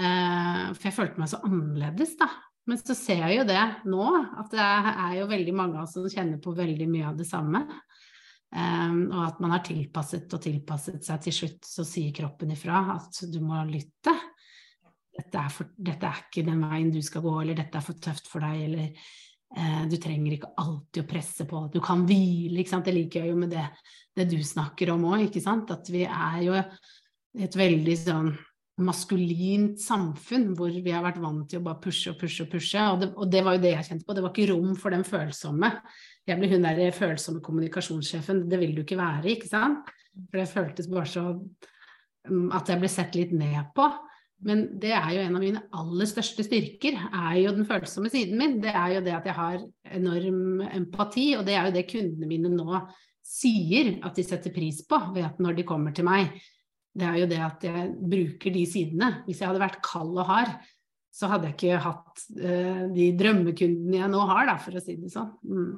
Eh, for jeg følte meg så annerledes, da. Men så ser jeg jo det nå, at det er jo veldig mange av oss som kjenner på veldig mye av det samme. Um, og at man har tilpasset og tilpasset seg. Til slutt så sier kroppen ifra at du må lytte. Dette er, for, dette er ikke den veien du skal gå, eller dette er for tøft for deg, eller uh, du trenger ikke alltid å presse på. Du kan hvile, ikke sant. Det liker jeg jo med det, det du snakker om òg, ikke sant. At vi er jo et veldig sånn maskulint samfunn hvor vi har vært vant til å bare pushe og pushe og pushe. Og det, og det, var jo det jeg kjente på. Det var ikke rom for den følsomme. Jeg ble hun der følsomme kommunikasjonssjefen. Det vil du ikke være, ikke sant? For det føltes bare så mm, at jeg ble sett litt ned på. Men det er jo en av mine aller største styrker, er jo den følsomme siden min. Det er jo det at jeg har enorm empati, og det er jo det kundene mine nå sier at de setter pris på ved at når de kommer til meg, det er jo det at jeg bruker de sidene. Hvis jeg hadde vært kald og hard, så hadde jeg ikke hatt uh, de drømmekundene jeg nå har, da, for å si det sånn. Mm.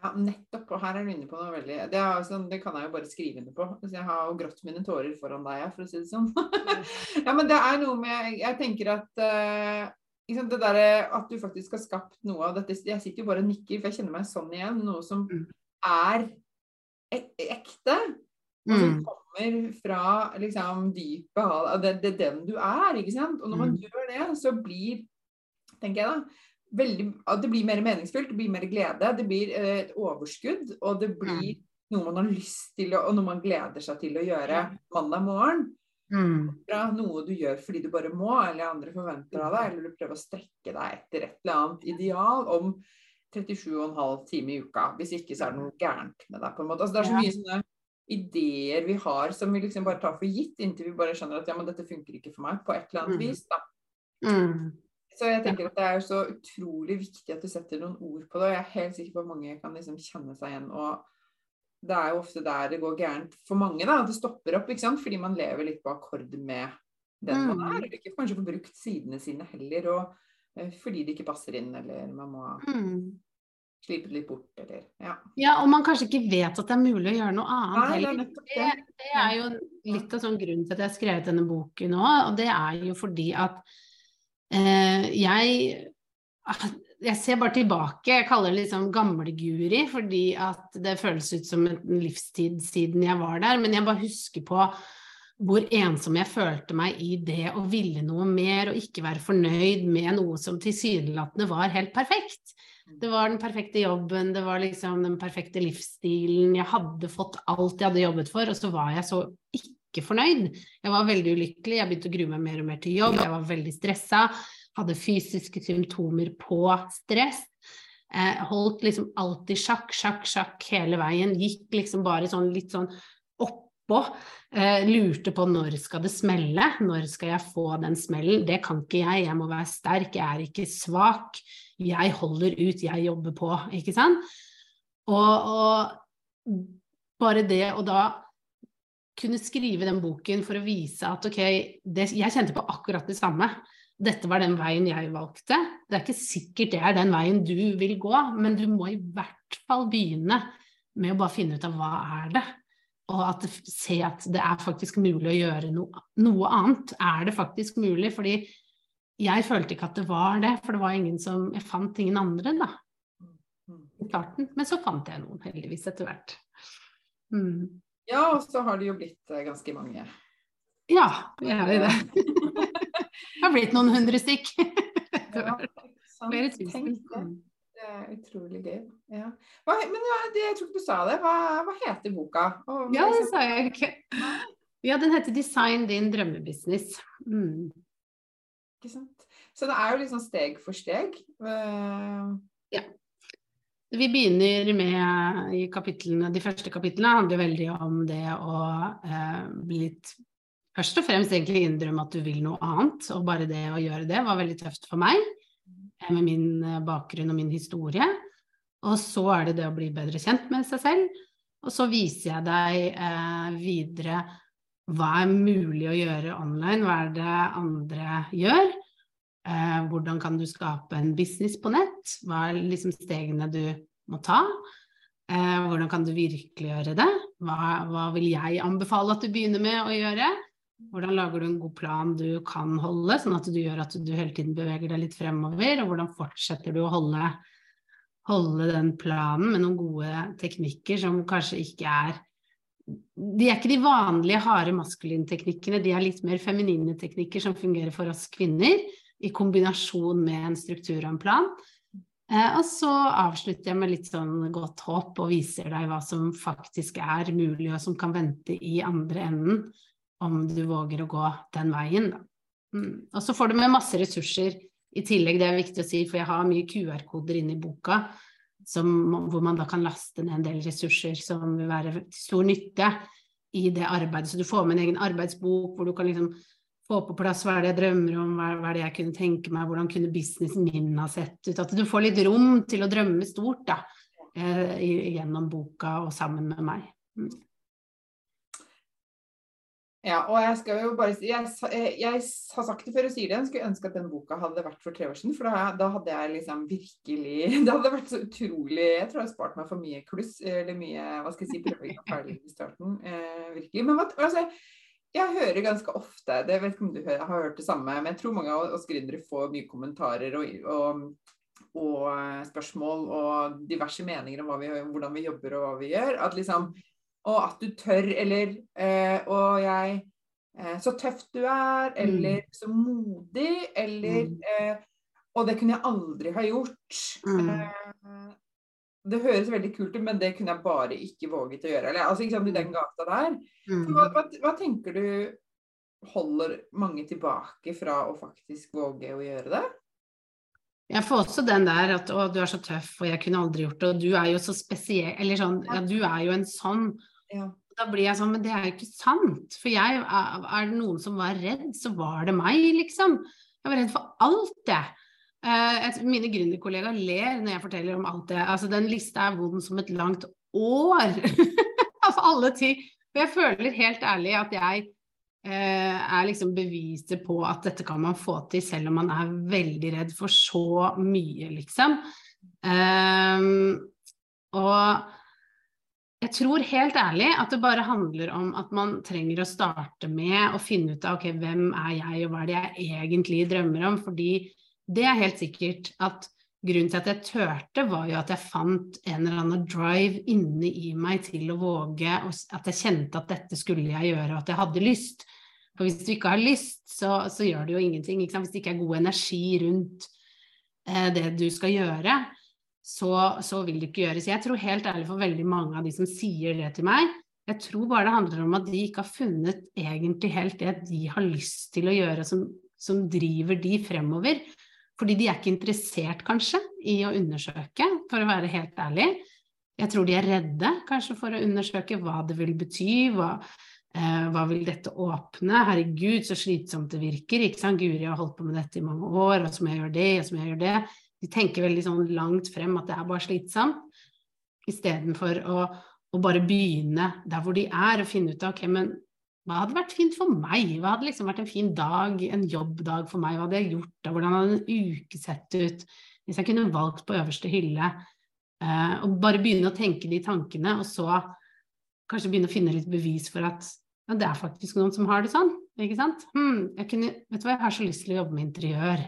Ja, nettopp. Og her er du inne på noe veldig det, er, sånn, det, kan jeg jo bare skrive under på. Så jeg har jo grått mine tårer foran deg, for å si det sånn. ja, men det er noe med Jeg tenker at uh, det derre at du faktisk har skapt noe av dette Jeg sitter jo bare og nikker, for jeg kjenner meg sånn igjen. Noe som mm. er ek ekte. Og som mm kommer fra liksom dypet av det, det, er den du er, ikke sant. Og når man mm. gjør det, så blir, tenker jeg da, veldig, det blir mer meningsfullt, det blir mer glede, det blir eh, et overskudd, og det blir mm. noe man har lyst til, og noe man gleder seg til å gjøre mandag morgen. Mm. Fra noe du gjør fordi du bare må, eller andre forventer av deg, eller du prøver å strekke deg etter et eller annet ideal om 37,5 timer i uka. Hvis ikke så er det noe gærent med deg. på en måte. Altså, det er så mye sånne ideer vi har som vi liksom bare tar for gitt, inntil vi bare skjønner at ja, men dette funker ikke for meg, på et eller annet mm. vis. da. Mm. Så jeg tenker at det er så utrolig viktig at du setter noen ord på det. Og jeg er helt sikker på at mange kan liksom kjenne seg igjen. Og det er jo ofte der det går gærent for mange, da. At det stopper opp, ikke sant. Fordi man lever litt på akkord med den man er. Eller ikke kanskje får brukt sidene sine heller. Og eh, fordi det ikke passer inn, eller man må mm slipe det litt bort, eller ja. ja. og man kanskje ikke vet at det er mulig å gjøre noe annet heller. Det, det, er jo litt av sånn grunnen til at jeg har skrevet denne boken òg, og det er jo fordi at eh, jeg jeg ser bare tilbake, jeg kaller det liksom gamleguri, fordi at det føles ut som en livstid siden jeg var der. Men jeg bare husker på hvor ensom jeg følte meg i det å ville noe mer og ikke være fornøyd med noe som tilsynelatende var helt perfekt. Det var den perfekte jobben, det var liksom den perfekte livsstilen. Jeg hadde fått alt jeg hadde jobbet for, og så var jeg så ikke fornøyd. Jeg var veldig ulykkelig, jeg begynte å grue meg mer og mer til jobb, jeg var veldig stressa, hadde fysiske symptomer på stress. Eh, holdt liksom alltid sjakk, sjakk, sjakk hele veien. Gikk liksom bare sånn litt sånn oppå. Eh, lurte på når skal det smelle, når skal jeg få den smellen. Det kan ikke jeg, jeg må være sterk, jeg er ikke svak. Jeg holder ut, jeg jobber på, ikke sant. Og, og bare det å da kunne skrive den boken for å vise at ok, det, jeg kjente på akkurat det samme. Dette var den veien jeg valgte. Det er ikke sikkert det er den veien du vil gå, men du må i hvert fall begynne med å bare finne ut av hva er det og at, se at det er faktisk mulig å gjøre noe, noe, annet. Er det faktisk mulig? Fordi jeg følte ikke at det var det, for det var ingen som Jeg fant ingen andre, da. I starten. Men så fant jeg noen, heldigvis, etter hvert. Mm. Ja, og så har det jo blitt eh, ganske mange. Ja, vi er jo det. det har blitt noen hundre stykk. ja, Flere tusen. Det er utrolig gøy. Ja. Hva, men det, jeg tror ikke du sa det. Hva, hva heter boka? Og, ja, det sa jeg ikke. Ja, den heter 'Design din drømmebusiness'. Mm. Ikke sant. Så det er jo liksom steg for steg. Uh... Ja. Vi begynner med i kapitlene, De første kapitlene handler veldig om det å uh, bli litt Først og fremst egentlig innrømme at du vil noe annet, og bare det å gjøre det var veldig tøft for meg med min eh, bakgrunn og min historie. Og så er det det å bli bedre kjent med seg selv. Og så viser jeg deg eh, videre hva er mulig å gjøre online, hva er det andre gjør. Eh, hvordan kan du skape en business på nett? Hva er liksom stegene du må ta? Eh, hvordan kan du virkeliggjøre det? Hva, hva vil jeg anbefale at du begynner med å gjøre? Hvordan lager du en god plan du kan holde, sånn at du gjør at du hele tiden beveger deg litt fremover? Og hvordan fortsetter du å holde, holde den planen med noen gode teknikker som kanskje ikke er De er ikke de vanlige harde maskuline teknikkene, de er litt mer feminine teknikker som fungerer for oss kvinner, i kombinasjon med en struktur og en plan. Eh, og så avslutter jeg med litt sånn godt håp og viser deg hva som faktisk er mulig, og som kan vente i andre enden om du våger å gå den veien, da. Mm. Og så får du med masse ressurser i tillegg, det er viktig å si, for jeg har mye QR-koder inne i boka som, hvor man da kan laste ned en del ressurser som vil være til stor nytte i det arbeidet. Så du får med en egen arbeidsbok hvor du kan liksom få på plass hva er det jeg drømmer om, hva er det jeg kunne tenke meg, hvordan kunne businessen min ha sett ut. At du får litt rom til å drømme stort da, eh, gjennom boka og sammen med meg. Ja, og jeg skal jo bare si jeg, jeg, jeg, har sagt det før og sier det, jeg skulle ønske at den boka hadde vært for tre år siden. For da, da hadde jeg liksom virkelig Det hadde vært så utrolig Jeg tror jeg har spart meg for mye kluss, eller mye hva skal jeg si, prøving og feiling i starten. Eh, virkelig. Men altså, jeg hører ganske ofte det vet ikke om du har hørt det samme, men jeg tror mange av oss gründere får mye kommentarer og, og, og, eh, spørsmål og diverse meninger om vi, hvordan vi jobber og hva vi gjør. At liksom og at du tør, eller eh, Og jeg eh, Så tøff du er, eller mm. så modig, eller mm. eh, Og det kunne jeg aldri ha gjort. Mm. Eh, det høres veldig kult ut, men det kunne jeg bare ikke våget å gjøre. Eller, altså, ikke sant, i den mm. gata der. Mm. Hva, hva, hva, tenker du holder mange tilbake fra å faktisk våge å gjøre det? Jeg får også den der at å, du er så tøff, og jeg kunne aldri gjort det, og du er jo så spesiell Eller sånn, ja, du er jo en sånn. Ja. Da blir jeg sånn, men det er jo ikke sant. For jeg, er det noen som var redd, så var det meg, liksom. Jeg var redd for alt, jeg. Uh, mine gründerkollegaer ler når jeg forteller om alt det. Altså, den lista er vond som et langt år. altså alle ting. For jeg føler helt ærlig at jeg er liksom beviset på at dette kan man få til selv om man er veldig redd for så mye, liksom. Uh, og jeg tror helt ærlig at det bare handler om at man trenger å starte med å finne ut av ok, hvem er jeg, og hva er det jeg egentlig drømmer om. Fordi det er helt sikkert at grunnen til at jeg turte, var jo at jeg fant en eller annen drive inne i meg til å våge, og at jeg kjente at dette skulle jeg gjøre, og at jeg hadde lyst. For hvis du ikke har lyst, så, så gjør det jo ingenting. Hvis det ikke er god energi rundt eh, det du skal gjøre, så, så, vil det ikke gjøres. Jeg tror helt ærlig for veldig mange av de som sier det til meg, jeg tror bare det handler om at de ikke har funnet egentlig helt det de har lyst til å gjøre, som, som driver de fremover. Fordi de er ikke interessert, kanskje, i å undersøke, for å være helt ærlig. Jeg tror de er redde kanskje for å undersøke hva det vil bety, hva, Eh, hva vil dette åpne? Herregud, så slitsomt det virker. ikke sant? Guri har holdt på med dette i mange år, og så må jeg gjøre det, og så må jeg gjøre det. De tenker veldig sånn langt frem at det er bare slitsomt, istedenfor å, å bare begynne der hvor de er, og finne ut av ok, men hva hadde vært fint for meg? Hva hadde liksom vært en fin dag, en jobbdag for meg? Hva hadde jeg gjort da? Hvordan hadde en uke sett ut? Hvis jeg kunne valgt på øverste hylle. Eh, og bare begynne å tenke de tankene, og så kanskje begynne å finne litt bevis for at ja, det er faktisk noen som har det sånn. Ikke sant? Hmm, jeg kunne, vet du hva, jeg har så lyst til å jobbe med interiør.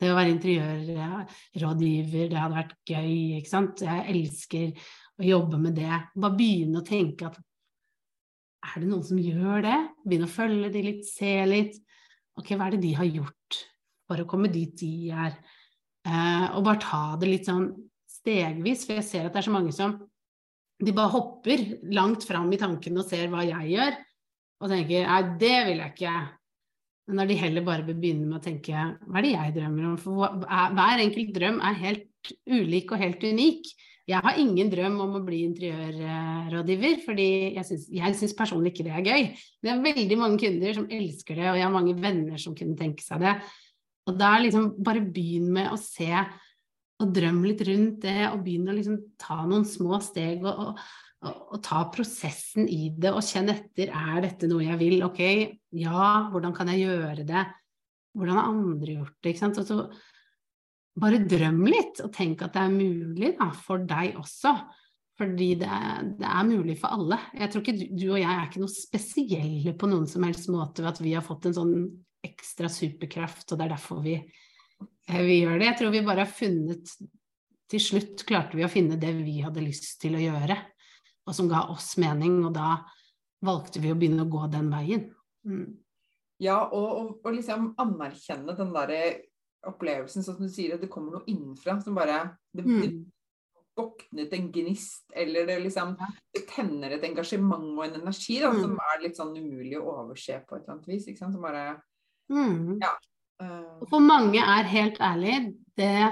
Det å være interiørrådgiver, det hadde vært gøy, ikke sant. Jeg elsker å jobbe med det. Bare begynne å tenke at er det noen som gjør det? Begynne å følge de litt, se litt. Ok, hva er det de har gjort for å komme dit de er? Eh, og bare ta det litt sånn stegvis, for jeg ser at det er så mange som de bare hopper langt fram i tankene og ser hva jeg gjør, og tenker nei, det vil jeg ikke. Men når de heller bare bør begynne med å tenke hva er det jeg drømmer om? For hver enkelt drøm er helt ulik og helt unik. Jeg har ingen drøm om å bli interiørrådgiver, fordi jeg syns personlig ikke det er gøy. Det er veldig mange kunder som elsker det, og jeg har mange venner som kunne tenke seg det. Og da liksom bare begynn med å se og drømme litt rundt det, og begynne å liksom ta noen små steg og, og, og, ta prosessen i det, og kjenne etter er dette noe jeg vil. Ok, ja, hvordan kan jeg gjøre det? Hvordan har andre gjort det? Ikke sant? Og så bare drøm litt, og tenk at det er mulig da, for deg også. Fordi det er, det er, mulig for alle. Jeg tror ikke du, du, og jeg er ikke noe spesielle på noen som helst måte ved at vi har fått en sånn ekstra superkraft, og det er derfor vi Eh, vi gjør det. Jeg tror vi bare har funnet Til slutt klarte vi å finne det vi hadde lyst til å gjøre, og som ga oss mening, og da valgte vi å begynne å gå den veien. Mm. Ja, og, og, og, liksom anerkjenne den derre opplevelsen, sånn som du sier, at det kommer noe innenfra som bare det, mm. det våknet en gnist, eller det liksom det tenner et engasjement og en energi da, mm. som er litt sånn umulig å overse på et eller annet vis. ikke sant? Som bare mm. Ja. Og for mange er helt ærlig det,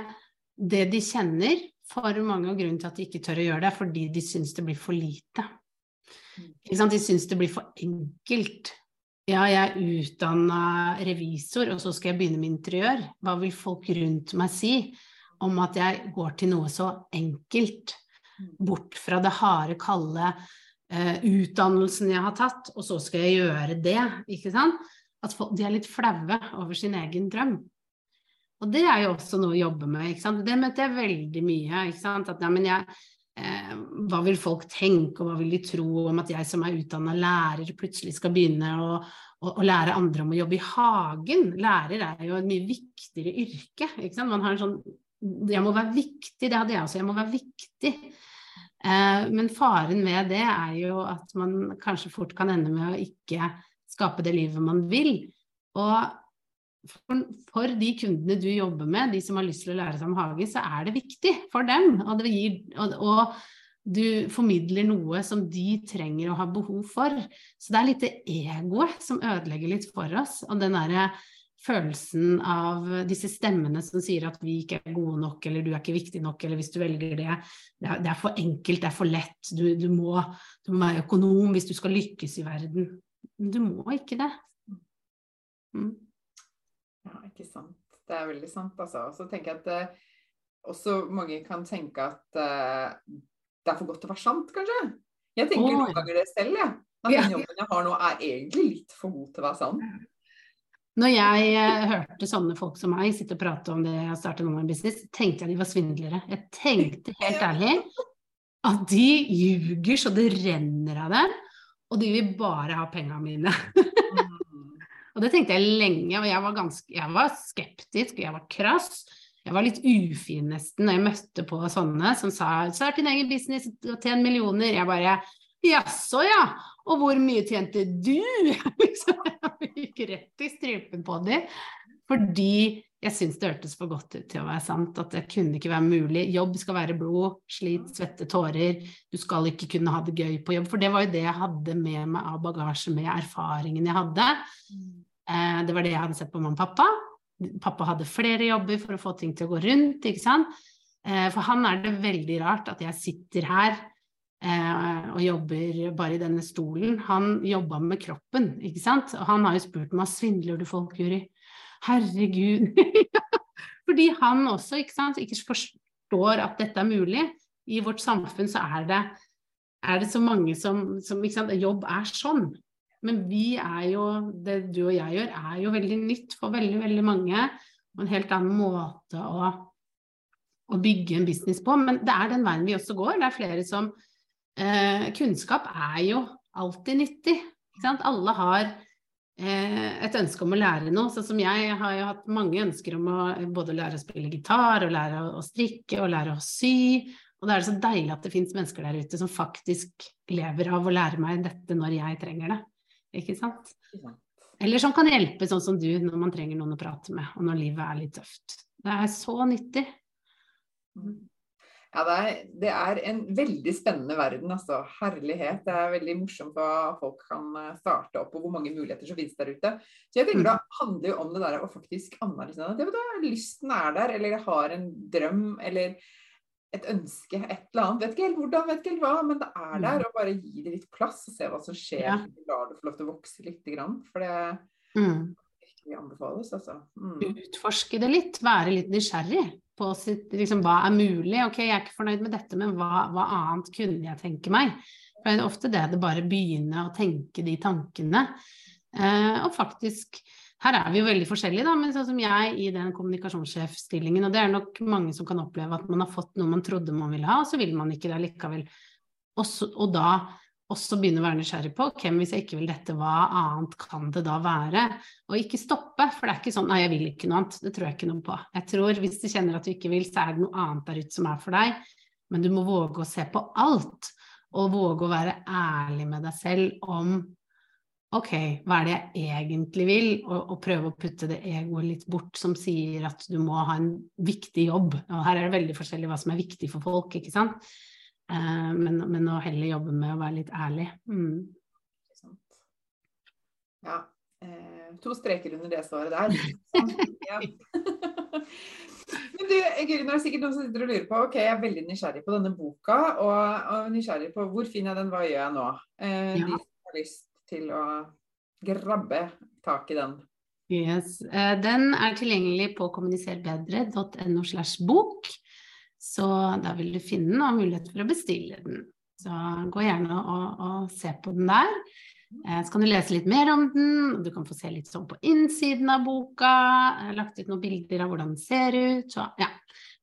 det de kjenner for mange av grunnen til at de ikke tør å gjøre det, er fordi de syns det blir for lite. De syns det blir for enkelt. Ja, jeg er utdanna revisor, og så skal jeg begynne med interiør. Hva vil folk rundt meg si om at jeg går til noe så enkelt? Bort fra det harde, kalde uh, utdannelsen jeg har tatt, og så skal jeg gjøre det, ikke sant? at folk, de er litt flaue over sin egen drøm. Og det er jo også noe å jobbe med. ikke sant? Det møter jeg veldig mye. ikke sant? At, ja, men jeg, eh, hva vil folk tenke, og hva vil de tro om at jeg som er utdanna lærer, plutselig skal begynne å, å, å, lære andre om å jobbe i hagen? Lærer er jo et mye viktigere yrke. Man har en sånn Jeg må være viktig, det hadde jeg også. Jeg må være viktig. Eh, men faren med det er jo at man kanskje fort kan ende med å ikke skape det livet man vil. Og for, for, de kundene du jobber med, de som har lyst til å lære seg om hage, så er det viktig for dem. Og, gir, og, og, du formidler noe som de trenger og har behov for. Så det er litt det egoet som ødelegger litt for oss. Og den derre følelsen av disse stemmene som sier at vi ikke er gode nok, eller du er ikke viktig nok, eller hvis du velger det, det er, det er for enkelt, det er for lett, du, du, må, du må være økonom hvis du skal lykkes i verden. Du må ikke det. Mm. Ja, ikke sant. Det er veldig sant, altså. Og så tenker jeg at uh, også mange kan tenke at uh, det er for godt til å være sant, kanskje. Jeg tenker oh. noen ganger det selv, jeg. At den jobben jeg har nå, er egentlig litt for god til å være sann. Når jeg uh, hørte sånne folk som meg sitte og prate om det å starte en online business, tenkte jeg de var svindlere. Jeg tenkte helt ærlig at de ljuger så det renner av dem og de vil bare ha penga mine. Mm. og det tenkte jeg lenge, og jeg var, ganske, jeg var skeptisk, jeg var krass. Jeg var litt ufin nesten når jeg møtte på sånne som sa 'start din egen business og tjen millioner'. Jeg bare Jaså, ja. Og hvor mye tjente du? jeg gikk rett i strupen på dem. Fordi jeg syns det hørtes for godt ut til å være sant. At det kunne ikke være mulig. Jobb skal være blod, slit, svette, tårer. Du skal ikke kunne ha det gøy på jobb. For det var jo det jeg hadde med meg av bagasje, med erfaringen jeg hadde. Eh, det var det jeg hadde sett på mamma og pappa. Pappa hadde flere jobber for å få ting til å gå rundt, ikke sant. Eh, for han er det veldig rart at jeg sitter her eh, og jobber bare i denne stolen, han jobba med kroppen, ikke sant. Og han har jo spurt meg svindler du folk, Juri. Herregud. Fordi han også ikke, sant, ikke forstår at dette er mulig. I vårt samfunn så er det, er det så mange som, som Jobb er sånn. Men vi er jo, det du og jeg gjør, er jo veldig nytt for veldig, veldig mange. Og en helt annen måte å, å bygge en business på. Men det er den veien vi også går. Det er flere som eh, Kunnskap er jo alltid nyttig. Alle har eh, et ønske om å lære noe. Sånn som jeg har jo hatt mange ønsker om å både lære å spille gitar, og lære å strikke, og lære å sy. Og da er det så deilig at det fins mennesker der ute som faktisk lever av å lære meg dette når jeg trenger det. Ikke sant? Eller som kan hjelpe, sånn som du, når man trenger noen å prate med, og når livet er litt tøft. Det er så nyttig. Mm. Ja, det er, det er, en veldig spennende verden, altså. Herlighet. Det er veldig morsomt hva folk kan eh, starte opp, og hvor mange muligheter som finnes der ute. Så jeg tenker mm. det handler jo om det der å faktisk anerkjenne at Lysten er der, eller jeg har en drøm, eller et ønske, et eller annet. Vet ikke helt hvordan, vet ikke helt hva, men det er der. Mm. Og bare gi det litt plass og se hva som skjer. Ja. La det få lov til å vokse litt. Grann, for det mm. virkelig anbefales, altså. Mm. Utforske det litt. Være litt nysgjerrig på sitt, liksom, hva er mulig. Ok, jeg er ikke fornøyd med dette, men hva, hva annet kunne jeg tenke meg? For det er ofte det det bare begynner å tenke de tankene. Eh, og faktisk her er vi jo veldig forskjellige, da, men sånn som jeg i den kommunikasjonssjefstillingen, og det er nok mange som kan oppleve at man har fått noe man trodde man ville ha, og så vil man ikke det likevel. Også, og da også begynne å være nysgjerrig på hvem hvis jeg ikke vil dette, hva annet kan det da være? Og ikke stoppe, for det er ikke sånn nei, jeg vil ikke noe annet, det tror jeg ikke noe på. Jeg tror hvis du kjenner at du ikke vil, så er det noe annet der ute som er for deg, men du må våge å se på alt, og våge å være ærlig med deg selv om ok, hva er det jeg egentlig vil, og, og, prøve å putte det egoet litt bort som sier at du må ha en viktig jobb. Og her er det veldig forskjellig hva som er viktig for folk, ikke sant. Eh, men, men, å heller jobbe med å være litt ærlig. Mm. Ja. Eh, to streker under det svaret der. ja. Men du, Guri, nå er det sikkert noen som sitter og lurer på ok, jeg er veldig nysgjerrig på denne boka, og, og nysgjerrig på hvor finner jeg den, hva gjør jeg nå? Eh, ja. De som har lyst til å grabbe tak i den? Yes. Eh, den er tilgjengelig på kommuniserbedre.no slash bok. Så da vil du finne den og mulighet for å bestille den. Så gå gjerne og, og se på den der. Eh, så kan du lese litt mer om den, du kan få se litt sånn på innsiden av boka. Jeg har lagt ut noen bilder av hvordan den ser ut. Så ja,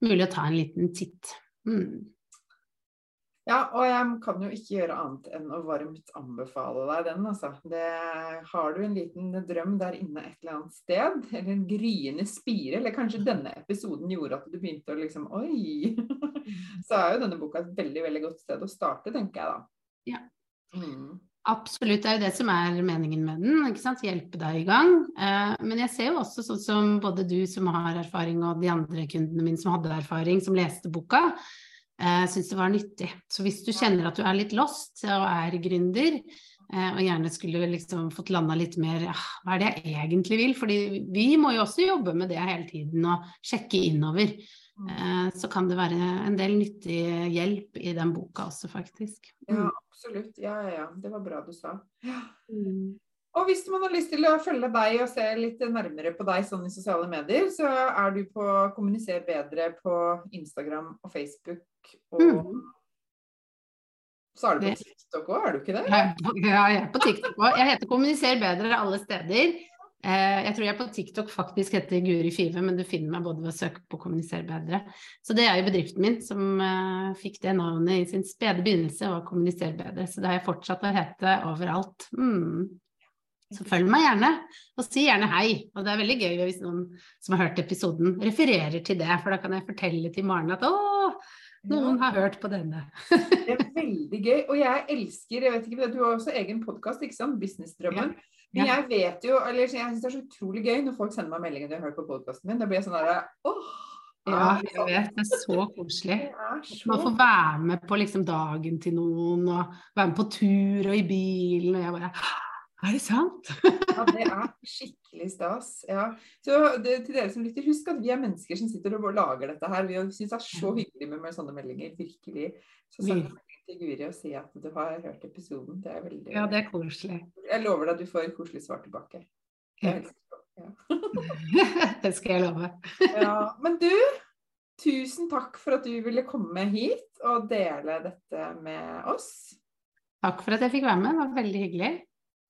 mulig å ta en liten titt. Mm. Ja, og jeg kan jo ikke gjøre annet enn å varmt anbefale deg den, altså. Det, har du en liten drøm der inne et eller annet sted, eller en gryende spire, eller kanskje denne episoden gjorde at du begynte å liksom Oi! Så er jo denne boka et veldig, veldig godt sted å starte, tenker jeg da. Ja. Mm. Absolutt, det er jo det som er meningen med den. ikke sant? Hjelpe deg i gang. Eh, men jeg ser jo også sånn som både du som har erfaring og de andre kundene mine som hadde erfaring, som leste boka, jeg syns det var nyttig. Så hvis du kjenner at du er litt lost og er gründer, eh, og gjerne skulle liksom fått landa litt mer hva er det jeg egentlig vil? Fordi vi må jo også jobbe med det hele tiden og sjekke innover. Mm. Eh, så kan det være en del nyttig hjelp i den boka også, faktisk. Mm. Ja, absolutt. Ja, ja, ja. Det var bra du sa. Ja. Mm. Og hvis man har lyst til å følge deg og se litt nærmere på deg sånn i sosiale medier, så er du på Kommuniser bedre på Instagram og Facebook. Og mm. så er du på TikTok òg, er du ikke det? Ja, jeg er på TikTok òg. Jeg heter Kommuniser bedre alle steder. Eh, jeg tror jeg på TikTok faktisk heter Guri Five, men du finner meg både ved å søke på Kommuniser bedre. Så det er jo bedriften min som uh, fikk det navnet i sin spede begynnelse, og Kommuniser bedre. Så det har jeg fortsatt å hete overalt. Mm. Så følg meg gjerne, og si gjerne hei. Og det er veldig gøy hvis noen som har hørt episoden, refererer til det, for da kan jeg fortelle til Maren at å, noen har hørt på denne. det er veldig gøy. Og jeg elsker jeg vet ikke, Du har også egen podkast, ikke sant? Businessdrømmen. Men jeg vet jo, eller jeg syns det er så utrolig gøy når folk sender meg meldinger de har hørt på podkasten min. Da blir jeg sånn derre åh. Ja, jeg vet. Det er så koselig. Man får være med på liksom dagen til noen, og være med på tur og i bilen, og jeg bare Er det sant? Ja, det er skikkelig stas. Ja. Så det, til dere som lytter, husk at vi er mennesker som sitter og lager dette her. Vi syns det er så hyggelig med, med sånne meldinger. Virkelig. Så send melding til Guri og si at du har hørt episoden. Det er veldig Ja, det er koselig. Jeg lover deg at du får et koselig svar tilbake. Det, ja. det skal jeg love. ja. Men du, tusen takk for at du ville komme hit og dele dette med oss. Takk for at jeg fikk være med. Det var veldig hyggelig.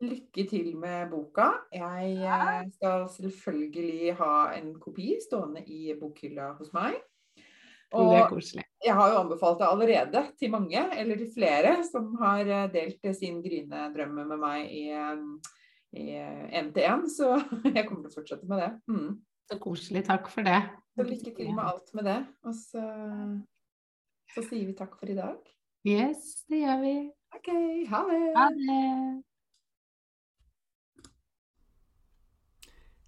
Lykke til med boka. Jeg eh, skal selvfølgelig ha en kopi stående i bokhylla hos meg. Og det er koselig. Jeg har jo anbefalt det allerede til mange, eller til flere, som har eh, delt sin grynedrømme med meg i til én. Så jeg kommer til å fortsette med det. Mm. Så koselig. Takk for det. Så lykke til med alt med det. Og så, så sier vi takk for i dag. Yes, det gjør vi. OK. Ha det. Ha det.